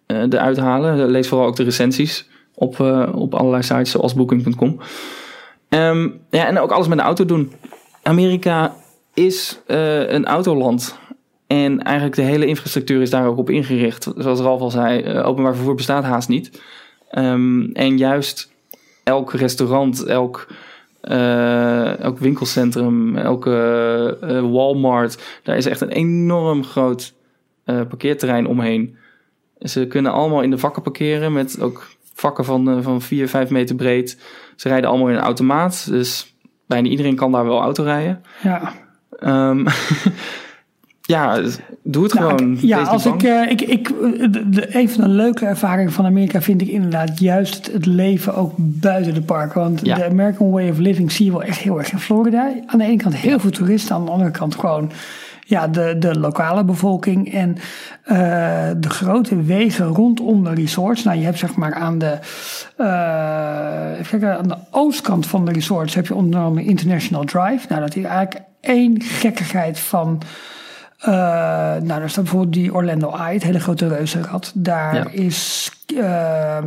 eruit halen. Lees vooral ook de recensies op, op allerlei sites zoals booking.com. Um, ja, en ook alles met de auto doen. Amerika is uh, een autoland. En eigenlijk de hele infrastructuur is daar ook op ingericht. Zoals Ralf al zei, uh, openbaar vervoer bestaat haast niet. Um, en juist elk restaurant, elk, uh, elk winkelcentrum, elke Walmart, daar is echt een enorm groot parkeerterrein omheen. Ze kunnen allemaal in de vakken parkeren met ook vakken van, van 4, 5 meter breed. Ze rijden allemaal in een automaat. Dus bijna iedereen kan daar wel auto rijden. Ja. Um, ja, doe het nou, gewoon. ja, als ik, uh, ik, ik de, een van de leuke ervaringen van Amerika vind ik inderdaad juist het leven ook buiten de parken. Want de American Way of Living zie je wel echt heel erg in Florida. Aan de ene kant heel veel toeristen, aan de andere kant gewoon ja, de, de lokale bevolking en uh, de grote wegen rondom de resorts. Nou, je hebt zeg maar aan de, uh, even kijken, aan de oostkant van de resorts heb je onder andere International Drive. Nou, dat is eigenlijk één gekkigheid van. Uh, nou, daar staat bijvoorbeeld die Orlando Eye, het hele grote reuzenrad. Daar is uh,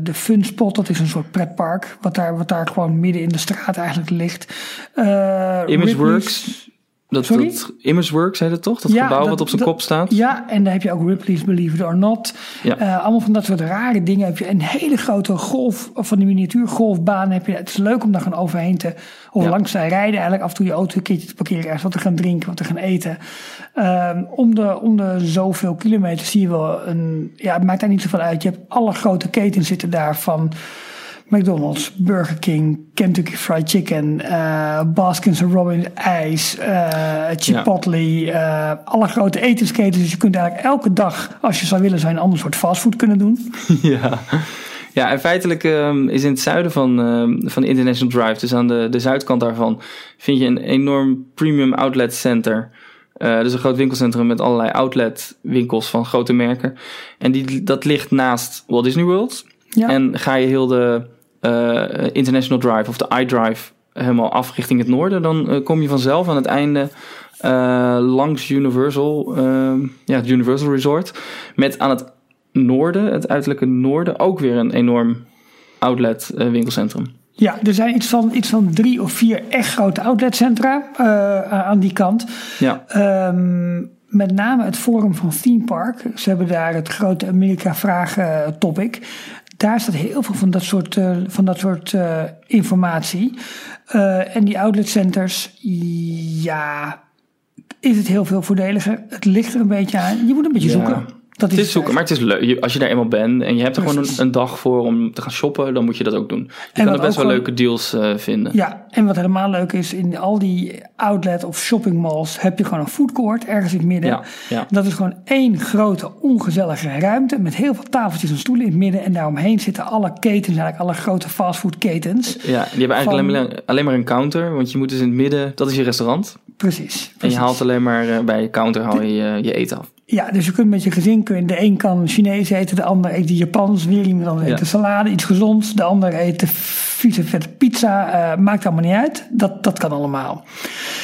de Fun Spot, dat is een soort pretpark, wat daar, wat daar gewoon midden in de straat eigenlijk ligt. Uh, Imageworks. Dat, Sorry? dat Imageworks heet het toch? Dat gebouw wat op zijn kop staat? Ja, en dan heb je ook Ripley's Believe It or Not. Ja. Uh, allemaal van dat soort rare dingen. Heb je een hele grote golf, van die miniatuurgolfbaan. Heb je, het is leuk om daar gewoon overheen te, of ja. langs te rijden. Eigenlijk af en toe je auto een keertje te parkeren. Ergens wat te gaan drinken, wat te gaan eten. Um, om, de, om de zoveel kilometer zie je wel een, ja, het maakt daar niet zoveel uit. Je hebt alle grote ketens zitten daar van McDonald's, Burger King, Kentucky Fried Chicken, eh Baskins Robbins ijs, eh Chipotle, eh, alle grote etensketens. Dus je kunt eigenlijk elke dag, als je zou willen, je een ander soort fastfood kunnen doen. ja. Ja, en feitelijk ehm, is in het zuiden van, ehm, van International Drive, dus aan de, de zuidkant daarvan, vind je een enorm premium outlet center. Dus een groot winkelcentrum met allerlei outlet winkels van grote merken. En die, dat ligt naast Walt Disney World. Ja. En ga je heel de International Drive of de iDrive helemaal af richting het noorden, dan eh, kom je vanzelf aan het einde eh, langs Universal, ehm, ja, het Universal Resort. Met aan het noorden, het uiterlijke noorden, ook weer een enorm outlet eh, winkelcentrum. Ja, er zijn iets van, iets van drie of vier echt grote outletcentra eh, aan die kant. Ja, Ehm, met name het forum van Theme Park. Ze hebben daar het grote Amerika Vragen topic. Daar staat heel veel van dat soort, eh, van dat soort eh, informatie. Eh, en die outletcenters, ja, is het heel veel voordeliger. Het ligt er een beetje aan. Je moet een beetje Ja. zoeken. Dat het is zoeken, maar het is leuk. Als je daar eenmaal bent en je hebt er gewoon een, een dag voor om te gaan shoppen, dan moet je dat ook doen. Je kan er best wel gewoon- leuke deals eh, vinden. Ja, en wat helemaal leuk is, in al die outlet of shopping malls heb je gewoon een food court ergens in het midden. Ja, ja. Dat is gewoon één grote ongezellige ruimte met heel veel tafeltjes en stoelen in het midden. En daaromheen zitten alle ketens, eigenlijk alle grote fastfoodketens. Ja, die hebben eigenlijk Van- alleen, maar, alleen maar een counter, want je moet dus in het midden, dat is je restaurant. Precies. En je haalt alleen maar eh, bij je counter haal je, je je eten af. Ja, dus je kunt met je gezin, kun je, de een kan Chinees eten, de ander eet Japans, weer iemand anders Ja. eet de salade, iets gezonds. De ander eet de vieze vette pizza, eh, maakt allemaal niet uit. Dat, dat kan allemaal.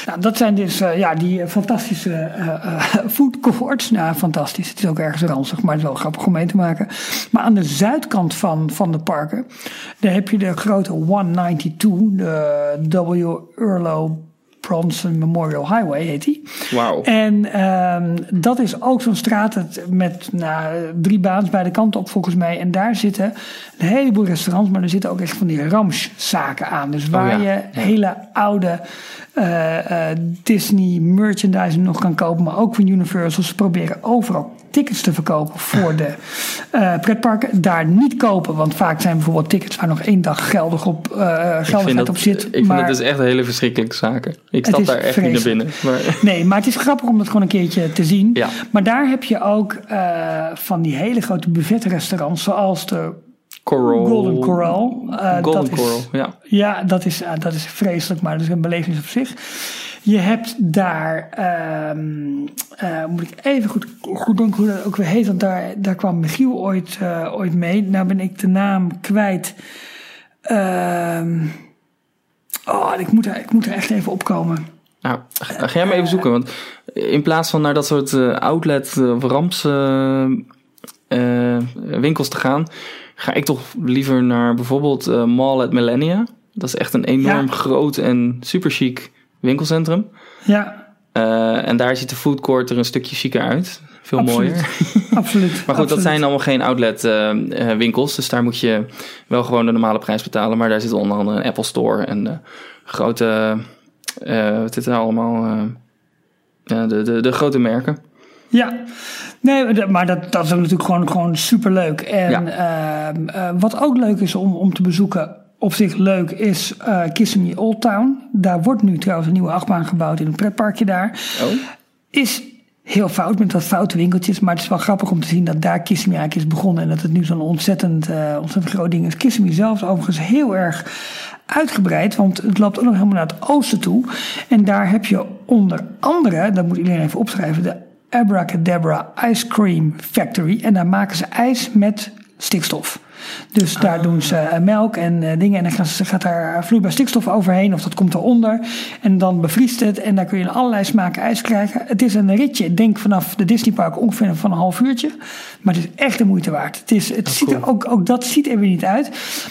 Nou, dat zijn dus eh, ja, die eh, fantastische eh, food courts. Nou, fantastisch. Het is ook ergens ranzig, maar het is wel grappig om mee te maken. Maar aan de zuidkant van, van de parken, daar heb je de grote 192, de W. Earlo Bronson Memorial Highway heet die. Wauw. En ehm, dat is ook zo'n straat met nou, drie baans beide kanten op volgens mij. En daar zitten een heleboel restaurants, maar er zitten ook echt van die ramszaken aan. Dus waar Oh ja, je hele oude eh, eh, Disney merchandising nog kan kopen, maar ook van Universal. Ze proberen overal tickets te verkopen voor de eh, pretparken. Daar niet kopen, want vaak zijn bijvoorbeeld tickets waar nog één dag geldig op, eh vind, geldigheid dat, op zit. ik vind maar- dat dus echt hele verschrikkelijke zaken. Ik stap is daar echt niet naar binnen. Maar, Nee, maar het is grappig om dat gewoon een keertje te zien. Ja. Maar daar heb je ook eh, van die hele grote buffetrestaurants, zoals de Coral. Golden Corral. Eh, Golden dat is- Coral, ja. Ja, dat is, dat is vreselijk, maar dat is een belevenis op zich. Je hebt daar, ehm, eh, moet ik even goed, goed denken hoe dat ook weer heet, want daar, daar kwam Michiel ooit, eh, ooit mee. Nou ben ik de naam kwijt. Ehm, oh, ik moet, er, ik moet er echt even opkomen. Nou, ga ga jij maar even zoeken. Want in plaats van naar dat soort eh, outlet of ramps winkels te gaan, ga ik toch liever naar bijvoorbeeld Mall at Millennia. Dat is echt een enorm Ja. groot en super chic winkelcentrum. Ja, Eh, en daar ziet de food court er een stukje chiquer uit. Veel Absoluut. mooier. absoluut. Maar goed, dat zijn allemaal geen outlet eh, eh, winkels. Dus daar moet je wel gewoon de normale prijs betalen. Maar daar zit onder andere een Apple Store en grote... wat zit er allemaal? ja, de, de, de grote merken. Ja, nee, maar dat- dat, is natuurlijk gewoon, gewoon superleuk. En Ja. ehm, eh, wat ook leuk is om, om te bezoeken, op zich leuk, is eh Kissimmee Old Town. Daar wordt nu trouwens een nieuwe achtbaan gebouwd in een pretparkje daar. Oh, Is heel fout met wat foute winkeltjes, maar het is wel grappig om te zien dat daar Kissimmee eigenlijk is begonnen. En dat het nu zo'n ontzettend, eh, ontzettend groot ding is. Kissimmee zelf is overigens heel erg uitgebreid, want het loopt ook nog helemaal naar het oosten toe. En daar heb je onder andere, dat moet iedereen even opschrijven, de Abracadabra Ice Cream Factory. En daar maken ze ijs met stikstof. Dus daar doen ze eh, melk en eh, dingen en dan gaat daar vloeibaar stikstof overheen of dat komt eronder. En dan bevriest het en daar kun je allerlei smaken ijs krijgen. Het is een ritje, ik denk vanaf de Disneypark ongeveer van een half uurtje. Maar het is echt de moeite waard. Het is, het ziet er ook, ook dat ziet er weer niet uit.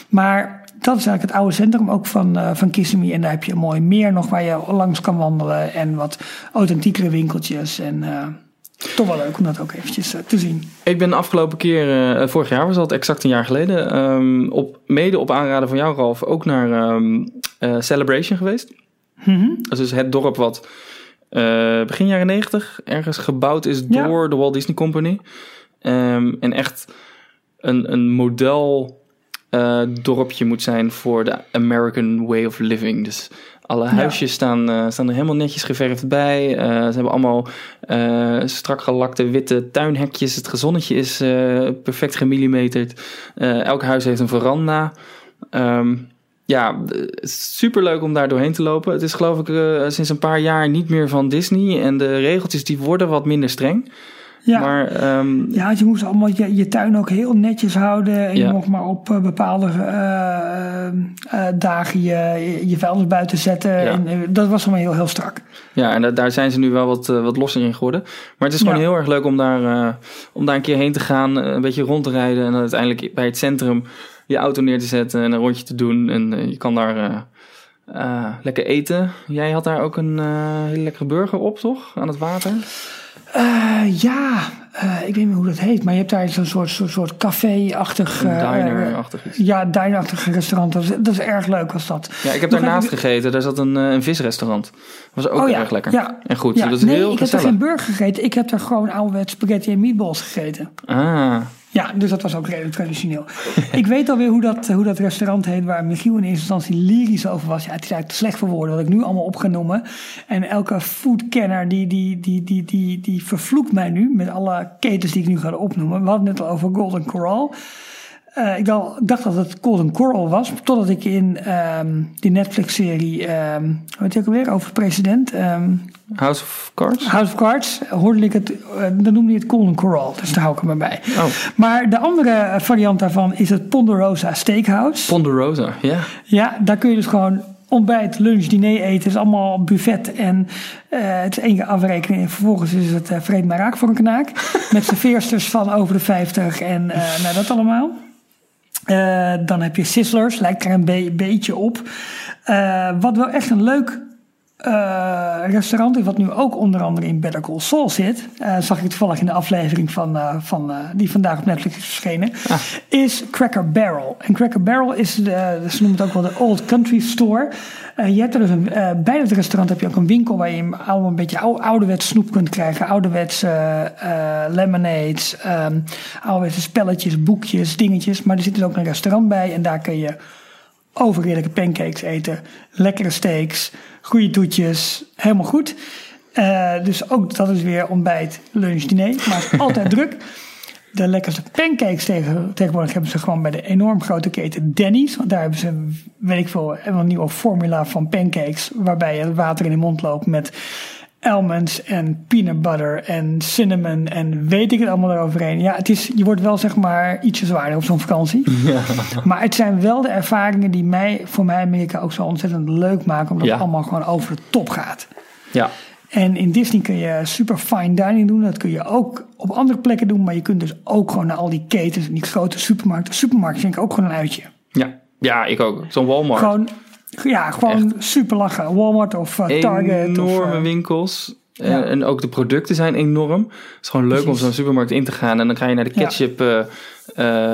Maar dat is eigenlijk het oude centrum ook van, eh van Kissimmee. En daar heb je een mooi meer nog waar je langs kan wandelen. En wat authentiekere winkeltjes. En toch wel leuk om dat ook eventjes eh, te zien. ik ben de afgelopen keer, eh, vorig jaar was dat exact een jaar geleden, ehm, op, mede op aanraden van jou Ralf, ook naar ehm, eh, Celebration geweest. Dat is dus het dorp wat begin jaren negentig ergens gebouwd is Ja. door de Walt Disney Company. Ehm, en echt een, een model dorpje moet zijn voor de American way of living. Dus alle huisjes staan, eh, staan er helemaal netjes geverfd bij. Eh, ze hebben allemaal eh, strak gelakte witte tuinhekjes. Het gezonnetje is perfect gemillimeterd. Elk huis heeft een veranda. Ehm, ja, super leuk om daar doorheen te lopen. Het is geloof ik sinds een paar jaar niet meer van Disney. En de regeltjes die worden wat minder streng. Ja. Maar ehm, Ja, je moest allemaal je, je tuin ook heel netjes houden. En Ja. je mocht maar op eh, bepaalde eh, eh, dagen je, je vuilnis buiten zetten. Ja. En, dat was allemaal heel, heel strak. Ja, en da- daar zijn ze nu wel wat, wat losser in geworden. Maar het is gewoon Ja. heel erg leuk om daar, om daar een keer heen te gaan, een beetje rond te rijden en dan uiteindelijk bij het centrum je auto neer te zetten en een rondje te doen. En je kan daar lekker eten. Jij had daar ook een hele lekkere burger op, toch? Aan het water? Eh, ja, eh, ik weet niet hoe dat heet. Maar je hebt daar zo'n soort, soort, soort café-achtig... Eh, diner-achtig iets. Ja, diner-achtig restaurant. Dat is, dat is erg leuk was dat. Ja, ik heb Nog daarnaast even- gegeten. Daar zat een, een visrestaurant. Dat was ook Oh ja, erg lekker. ja. En goed, Ja, dat is nee, heel ik heb er geen burger gegeten. Ik heb daar gewoon ouderwets spaghetti en meatballs gegeten. Ah, Ja, dus dat was ook redelijk traditioneel. ik weet alweer hoe dat, hoe dat restaurant heet waar Michiel in eerste instantie lyrisch over was. Ja, het is eigenlijk te slecht voor woorden wat ik nu allemaal op ga noemen. En elke foodkenner die, die, die, die, die, die vervloekt mij nu met alle ketens die ik nu ga opnoemen. We hadden het net al over Golden Corral. Eh, ik dacht, dat het Golden Coral was, totdat ik in ehm, die Netflix-serie, ehm hoe heet die ook alweer, over de president, ehm, House of Cards? House of Cards, hoorde ik het, eh, dan noemde hij het Golden Coral, dus daar hou ik er maar bij. Oh, Maar de andere variant daarvan is het Ponderosa Steakhouse. Ponderosa, ja. ja, daar kun je dus gewoon ontbijt, lunch, diner eten. Het is allemaal buffet en eh, het is één keer afrekenen. En vervolgens is het uh, vreed maar raak voor een knaak. Met serveersters van over de 50 en eh, nou, dat allemaal. Uh, dan heb je Sizzlers, lijkt er een be beetje op. Wat wel echt een leuk uh, restaurant wat nu ook onder andere in Better Call Saul zit, uh, zag ik toevallig in de aflevering van, uh, van die vandaag op Netflix is verschenen, ah. is Cracker Barrel. En Cracker Barrel is, de, ze noemen het ook wel de Old Country Store. Je hebt er dus een, bij het restaurant heb je ook een winkel waar je allemaal een beetje oude, ouderwets snoep kunt krijgen. Ouderwetse lemonades, um, ouderwetse spelletjes, boekjes, dingetjes. Maar er zit dus ook een restaurant bij en daar kun je overheerlijke pancakes eten, lekkere steaks, goede toetjes, helemaal goed. Uh, dus ook dat is weer ontbijt, lunch, diner, maar het is altijd druk. De lekkerste pancakes tegen, tegenwoordig hebben ze gewoon bij de enorm grote keten Denny's. Want daar hebben ze, weet ik veel, een nieuwe formula van pancakes. Waarbij je water in de mond loopt met almonds en peanut butter en cinnamon en weet ik het allemaal eroverheen. Ja, het is, je wordt wel zeg maar ietsje zwaarder op zo'n vakantie. Ja. Maar het zijn wel de ervaringen die mij, voor mij Amerika ook zo ontzettend leuk maken. Omdat Ja. het allemaal gewoon over de top gaat. Ja, En in Disney kun je super fine dining doen. Dat kun je ook op andere plekken doen. Maar je kunt dus ook gewoon naar al die ketens en die grote supermarkten. Supermarkt vind ik ook gewoon een uitje. ja. ja ik ook. Zo'n Walmart. Gewoon, ja, gewoon super lachen. Walmart of uh, Target. Enorme of, uh, winkels. Ja. En ook de producten zijn enorm. Het is gewoon leuk om zo'n supermarkt in te gaan. En dan ga je naar de Ja. ketchup uh,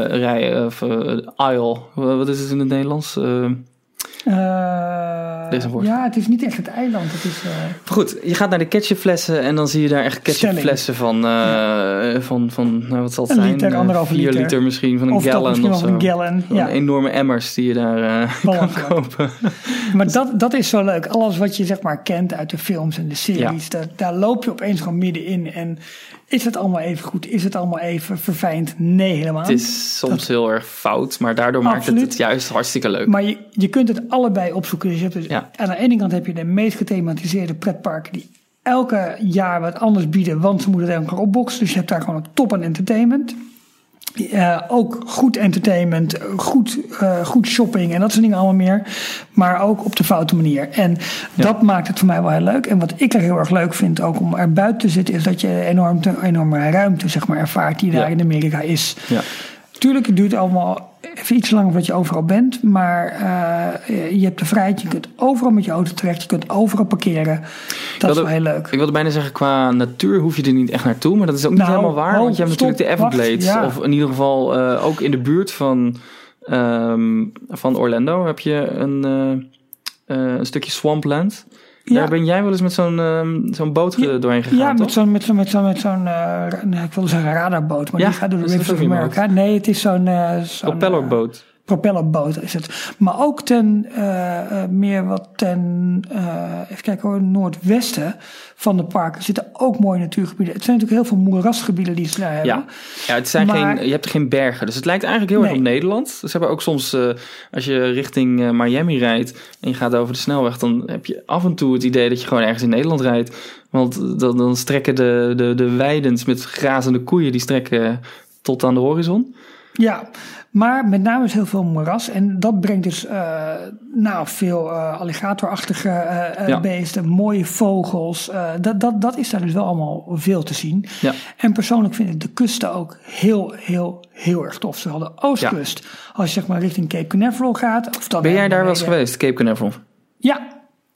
rij, of aisle. Wat is het in het Nederlands? Uh, woord. ja, het is niet echt het eiland. Het is, uh, Goed, je gaat naar de ketchupflessen en dan zie je daar echt ketchupflessen van, uh, ja. van, van nou, wat zal het een zijn? liter, anderhalve Vier liter. liter misschien, van een of gallon of wel zo. een gallon. Gewoon Ja. enorme emmers die je daar kan kopen. Maar dat, dat is zo leuk. Alles wat je zeg maar kent uit de films en de series, daar, daar loop je opeens gewoon middenin. En is het allemaal even goed? Is het allemaal even verfijnd? Nee, helemaal Het is soms heel erg fout, maar daardoor maakt het het juist hartstikke leuk. Maar je, je kunt het allebei opzoeken. Dus je hebt dus Ja. aan de ene kant heb je de meest gethematiseerde pretparken die elke jaar wat anders bieden, want ze moeten het elke keer opboksen. Dus je hebt daar gewoon een top aan entertainment. Eh, ook goed entertainment, goed, eh, goed shopping en dat soort dingen allemaal meer. Maar ook op de foute manier. En dat maakt het voor mij wel heel leuk. En wat ik er heel erg leuk vind, ook om er buiten te zitten, is dat je enorm, enorme ruimte zeg maar, ervaart die daar Ja. in Amerika is. Ja. Tuurlijk, het duurt allemaal even iets langer voordat je overal bent. Maar uh, je hebt de vrijheid. Je kunt overal met je auto terecht. Je kunt overal parkeren. Dat wilde, is wel heel leuk. Ik wilde bijna zeggen, qua natuur hoef je er niet echt naartoe. Maar dat is ook niet Nou, helemaal waar. oh, want je hebt stop, natuurlijk de Everglades. ja. Of in ieder geval uh, ook in de buurt van, um, van Orlando heb je een, uh, een stukje swampland. Ja. Daar ben jij wel eens met zo'n um, zo'n boot ja, doorheen gegaan, Ja, toch? met zo'n, met zo'n, met zo'n, met zo'n uh, nee, ik wilde zeggen radarboot, maar Ja, die gaat door de Rivers of? America. Nee, het is zo'n... Uh, zo'n Propellerboot. Propellerboot is het. Maar ook ten, uh, meer wat ten, uh, even kijken hoor, noordwesten van de parken zitten ook mooie natuurgebieden. Het zijn natuurlijk heel veel moerasgebieden die ze daar hebben. Ja, ja het zijn Maar- geen, je hebt geen bergen. Dus het lijkt eigenlijk heel erg op Nederland. Dus ze hebben ook soms, eh, als je richting eh, Miami rijdt en je gaat over de snelweg, dan heb je af en toe het idee dat je gewoon ergens in Nederland rijdt. Want dan, dan strekken de, de, de weidens met grazende koeien, die strekken tot aan de horizon. Ja, maar met name is heel veel moeras. En dat brengt dus eh, nou, veel eh, alligatorachtige eh, Ja. beesten, mooie vogels. dat, dat, dat is daar dus wel allemaal veel te zien. Ja. En persoonlijk vind ik de kusten ook heel, heel, heel erg tof. Zowel de oostkust, als je zeg maar richting Cape Canaveral gaat. Of dan Ben jij daar wel eens geweest, Cape Canaveral? Ja,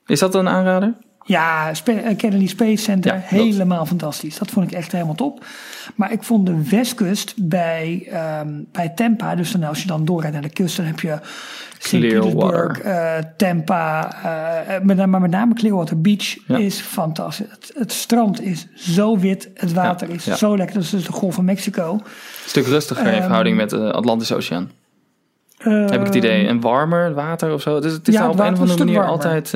Is dat een aanrader? Ja, eh, Kennedy Space Center, Ja, dat. helemaal fantastisch. Dat vond ik echt helemaal top. Maar ik vond de westkust bij, ehm, bij Tampa, dus dan als je dan doorrijdt naar de kust, dan heb je St. Clearwater. Petersburg, eh, Tampa, met, name- maar met name Clearwater Beach Ja. is fantastisch. Het, het strand is zo wit, het water Ja, is zo lekker. Dat is dus de Golf van Mexico. Een stuk rustiger in Ehm, verhouding met de Atlantische Oceaan. Heb ik het idee. En warmer, water of zo. Dus het is het op een of andere manier warmer. altijd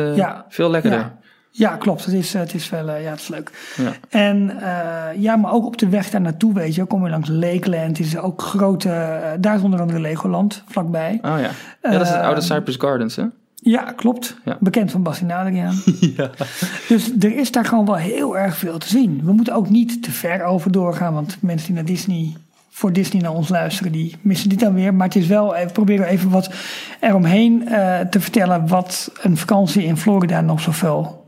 veel lekkerder. Ja. Ja, klopt. Het is, het is wel, eh, ja, het is leuk. Ja. En eh, ja, maar ook op de weg daar naartoe, weet je, kom je langs Lakeland. is ook grote, eh, daar is onder andere Legoland vlakbij. Oh ja. Ja, dat is het oude Cypress Gardens, hè? Ja, klopt. Ja. Bekend van Bastien Adriaan. Dus er is daar gewoon wel heel erg veel te zien. We moeten ook niet te ver over doorgaan, want mensen die naar Disney, voor Disney naar ons luisteren, die missen dit dan weer. Maar het is wel, even proberen even wat eromheen te vertellen wat een vakantie in Florida nog zoveel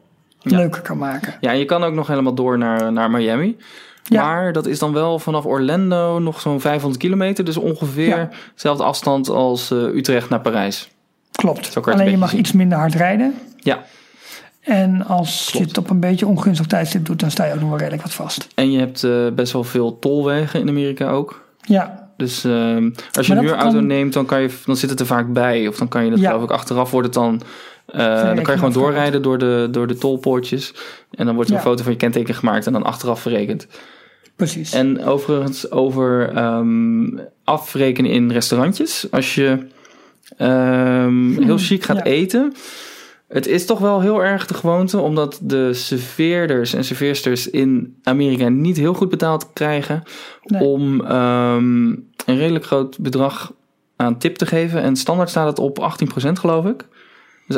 Ja. leuker kan maken. Ja, je kan ook nog helemaal door naar, naar Miami. Ja. Maar dat is dan wel vanaf Orlando nog zo'n 500 kilometer. Dus ongeveer dezelfde afstand als eh, Utrecht naar Parijs. Klopt. Alleen je mag iets minder hard rijden. Ja, En als je het op een beetje ongunstig tijdstip doet, dan sta je ook nog wel redelijk wat vast. en je hebt eh, best wel veel tolwegen in Amerika ook. Ja, Dus ehm, als je Maar een dat huurauto kan- neemt, dan, kan je, dan zit het er vaak bij. Of dan kan je het Ja. geloof ik achteraf wordt het dan... eh, dan kan je gewoon doorrijden door de, door de tolpoortjes. En dan wordt er Ja. een foto van je kenteken gemaakt en dan achteraf verrekend. precies. En overigens over ehm, afrekenen in restaurantjes. Als je ehm, heel chic gaat ja. eten. Het is toch wel heel erg de gewoonte, omdat de serveerders en serveersters in Amerika niet heel goed betaald krijgen. Nee. Om ehm, een redelijk groot bedrag aan tip te geven. En standaard staat het op 18% geloof ik. Dus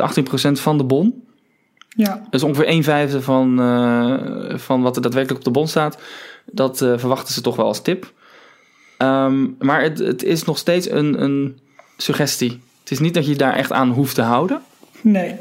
18% van de bon. ja, Dat is ongeveer een vijfde van, eh, van wat er daadwerkelijk op de bon staat. Dat eh, verwachten ze toch wel als tip. Ehm, maar het, het is nog steeds een, een suggestie. Het is niet dat je daar echt aan hoeft te houden. nee.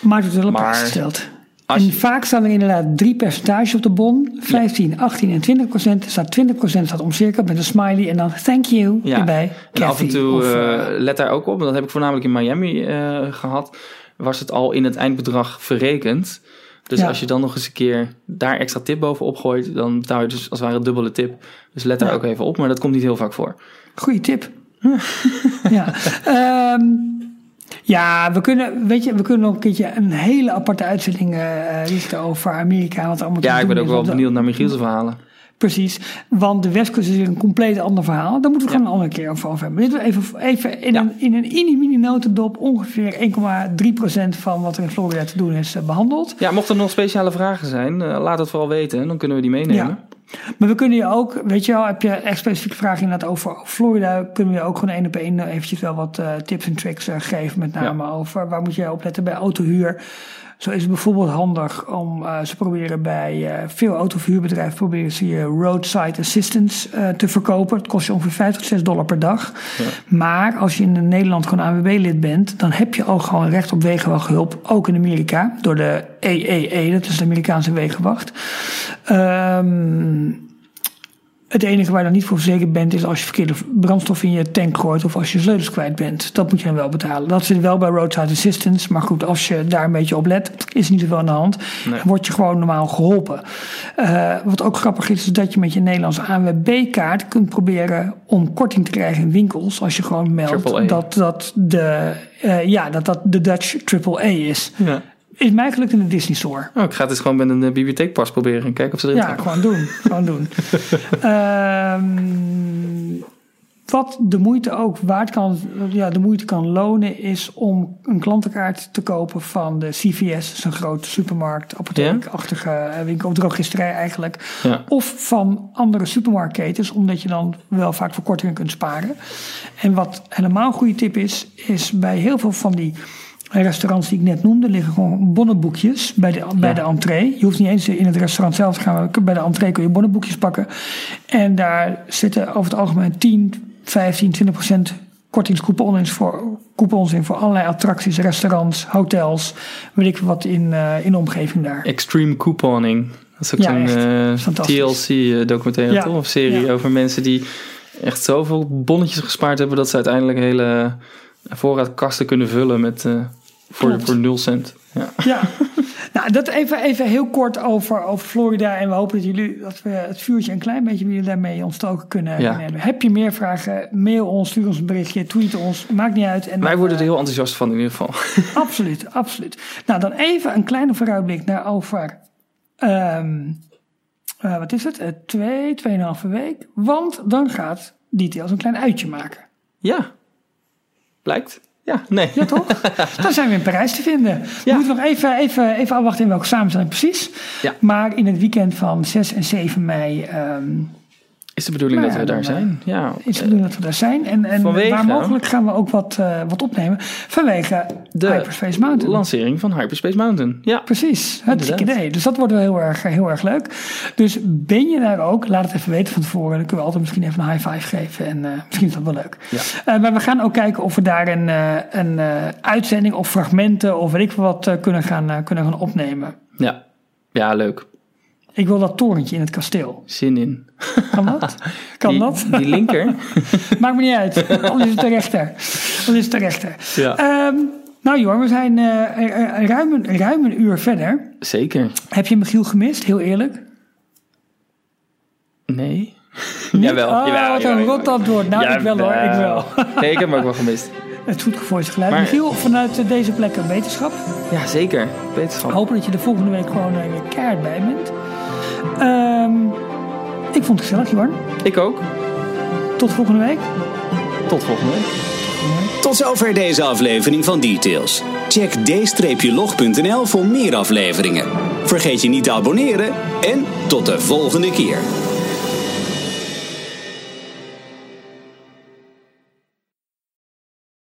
Maar het wordt wel een Maar gesteld. Als En je, vaak staan er inderdaad drie percentages op de bon. 15, 18 en 20 procent. Er staat 20 procent staat omcirkeld met een smiley. En dan thank you Ja. erbij. en af en toe Of, eh, eh, let daar ook op. Dat heb ik voornamelijk in Miami eh, gehad. Was het al in het eindbedrag verrekend. Dus Ja. als je dan nog eens een keer daar extra tip bovenop gooit. Dan betaal je dus als het ware dubbele tip. Dus let daar ook even op. Maar dat komt niet heel vaak voor. Goeie tip. ja. Ehm, ja, we kunnen, weet je, we kunnen nog een keertje een hele aparte uitzending eh richten over Amerika. Wat allemaal Ja, ik ben ook wel benieuwd naar Michiel's verhalen. Precies, want de Westkust is een compleet ander verhaal. Daar moeten we gewoon een andere keer over hebben. Dit even, even in, Ja. een, in een mini-mini notendop ongeveer 1,3% van wat er in Florida te doen is eh, behandeld. Ja, mochten er nog speciale vragen zijn, eh, laat het vooral weten. en Dan kunnen we die meenemen. Ja. Maar we kunnen je ook, weet je wel, heb je echt specifieke vragen inderdaad over Florida, kunnen we je ook gewoon één op één eh, eventjes wel wat eh, tips en tricks eh, geven. Met name over waar moet je op letten bij autohuur. Zo is het bijvoorbeeld handig om, eh, ze proberen bij eh, veel autoverhuurbedrijven proberen ze je roadside assistance eh, te verkopen. Het kost je ongeveer 5 tot 6 dollar per dag. Maar als je in Nederland gewoon ANWB-lid bent, dan heb je ook gewoon recht op wegenwachthulp. Ook in Amerika, door de EEE, dat is de Amerikaanse wegenwacht. Ehm, het enige waar je dan niet voor verzekerd bent, is als je verkeerde brandstof in je tank gooit of als je sleutels kwijt bent. Dat moet je dan wel betalen. Dat zit wel bij roadside assistance. Maar goed, als je daar een beetje op let, is niet zoveel aan de hand. Nee. Word je gewoon normaal geholpen. Eh, wat ook grappig is, is dat je met je Nederlandse ANWB-kaart kunt proberen om korting te krijgen in winkels. Als je gewoon meldt dat dat de, eh, ja, dat dat de Dutch AAA is. Ja. Is mij gelukt in de Disney Store. Oh, ik ga het eens gewoon met een eh, bibliotheekpas proberen en kijken of ze erin Ja, gewoon doen. Gewoon doen. Ehm, wat de moeite ook waard kan, ja, de moeite kan lonen, is om een klantenkaart te kopen van de CVS, zo'n grote supermarkt, apotheekachtige eh, winkel, drogisterij eigenlijk. Ja. Of van andere supermarktketens, omdat je dan wel vaak verkortingen kunt sparen. En wat helemaal een goede tip is, is bij heel veel van die restaurants die ik net noemde, liggen gewoon bonnenboekjes bij de, bij de entree. Je hoeft niet eens in het restaurant zelf te gaan, bij de entree kun je bonnenboekjes pakken. En daar zitten over het algemeen 10, 15, 20 procent kortingscoupons voor, coupons in voor allerlei attracties, restaurants, hotels, weet ik wat in, uh, in de omgeving daar. Extreme couponing. Dat is ook Ja, eh, Fantastisch. TLC-documentaire Ja. toch? Of serie over mensen die echt zoveel bonnetjes gespaard hebben dat ze uiteindelijk hele voorraadkasten kunnen vullen met, eh, voor, voor 0 cent. Ja. Ja, nou, dat even, even heel kort over, over Florida. En we hopen dat, jullie, dat we het vuurtje een klein beetje jullie daarmee ontstoken kunnen, Ja. hebben. Heb je meer vragen? Mail ons, stuur ons een berichtje, tweet ons. Maakt niet uit. En Wij dan, worden er eh, heel enthousiast van in ieder geval. Absoluut, absoluut. Nou, dan even een kleine vooruitblik naar over. ehm, eh, wat is het? Eh, twee, tweeënhalve week. Want dan gaat Details een klein uitje maken. Ja. Blijkt. Ja, nee. Ja, toch? dan zijn we in Parijs te vinden. We Ja. moeten nog even, even, even afwachten in welke samenstelling precies. Ja. Maar in het weekend van 6 en 7 mei ehm, Is de bedoeling Nou dat we daar dan, zijn? Ja. is de bedoeling dat we daar zijn. En, en Vanwege- waar mogelijk gaan we ook wat, eh, wat opnemen. Vanwege De Hyperspace Mountain. lancering van Hyperspace Mountain. Ja. Precies, Inderdaad. idee. Dus dat wordt wel heel erg, heel erg leuk. Dus ben je daar ook, laat het even weten van tevoren. Dan kunnen we altijd misschien even een high five geven. En eh, misschien is dat wel leuk. Ja. Eh, maar we gaan ook kijken of we daar een, eh, een eh, uitzending of fragmenten of weet ik wat eh, kunnen, gaan, eh, kunnen gaan opnemen. Ja. Ja, leuk. Ik wil dat torentje in het kasteel. Zin in. Kan dat? Kan die, dat? Die linker. Maakt me niet uit. Anders is het de rechter. Anders is het de rechter. ja. Ehm, nou Jor, we zijn eh, eh, eh, ruim, een, ruim een uur verder. Zeker. Heb je Michiel gemist? Heel eerlijk. Nee. Niet? Jawel. Oh, jawel, wat een rot antwoord. Nou, ik wel hoor, ik wel. Nee, ik heb hem ook wel gemist. Het goed gevoerd geluid. Maar- Michiel, vanuit eh, deze plek een wetenschap. Ja, zeker. Wetenschap. Hopen dat je de volgende week gewoon eh, weer keihard bij bent. Ehm, ik vond het gezellig, Jorn. Ik ook. Tot volgende week. Tot volgende week. Tot zover deze aflevering van Details. Check d-log.nl voor meer afleveringen. Vergeet je niet te abonneren en tot de volgende keer.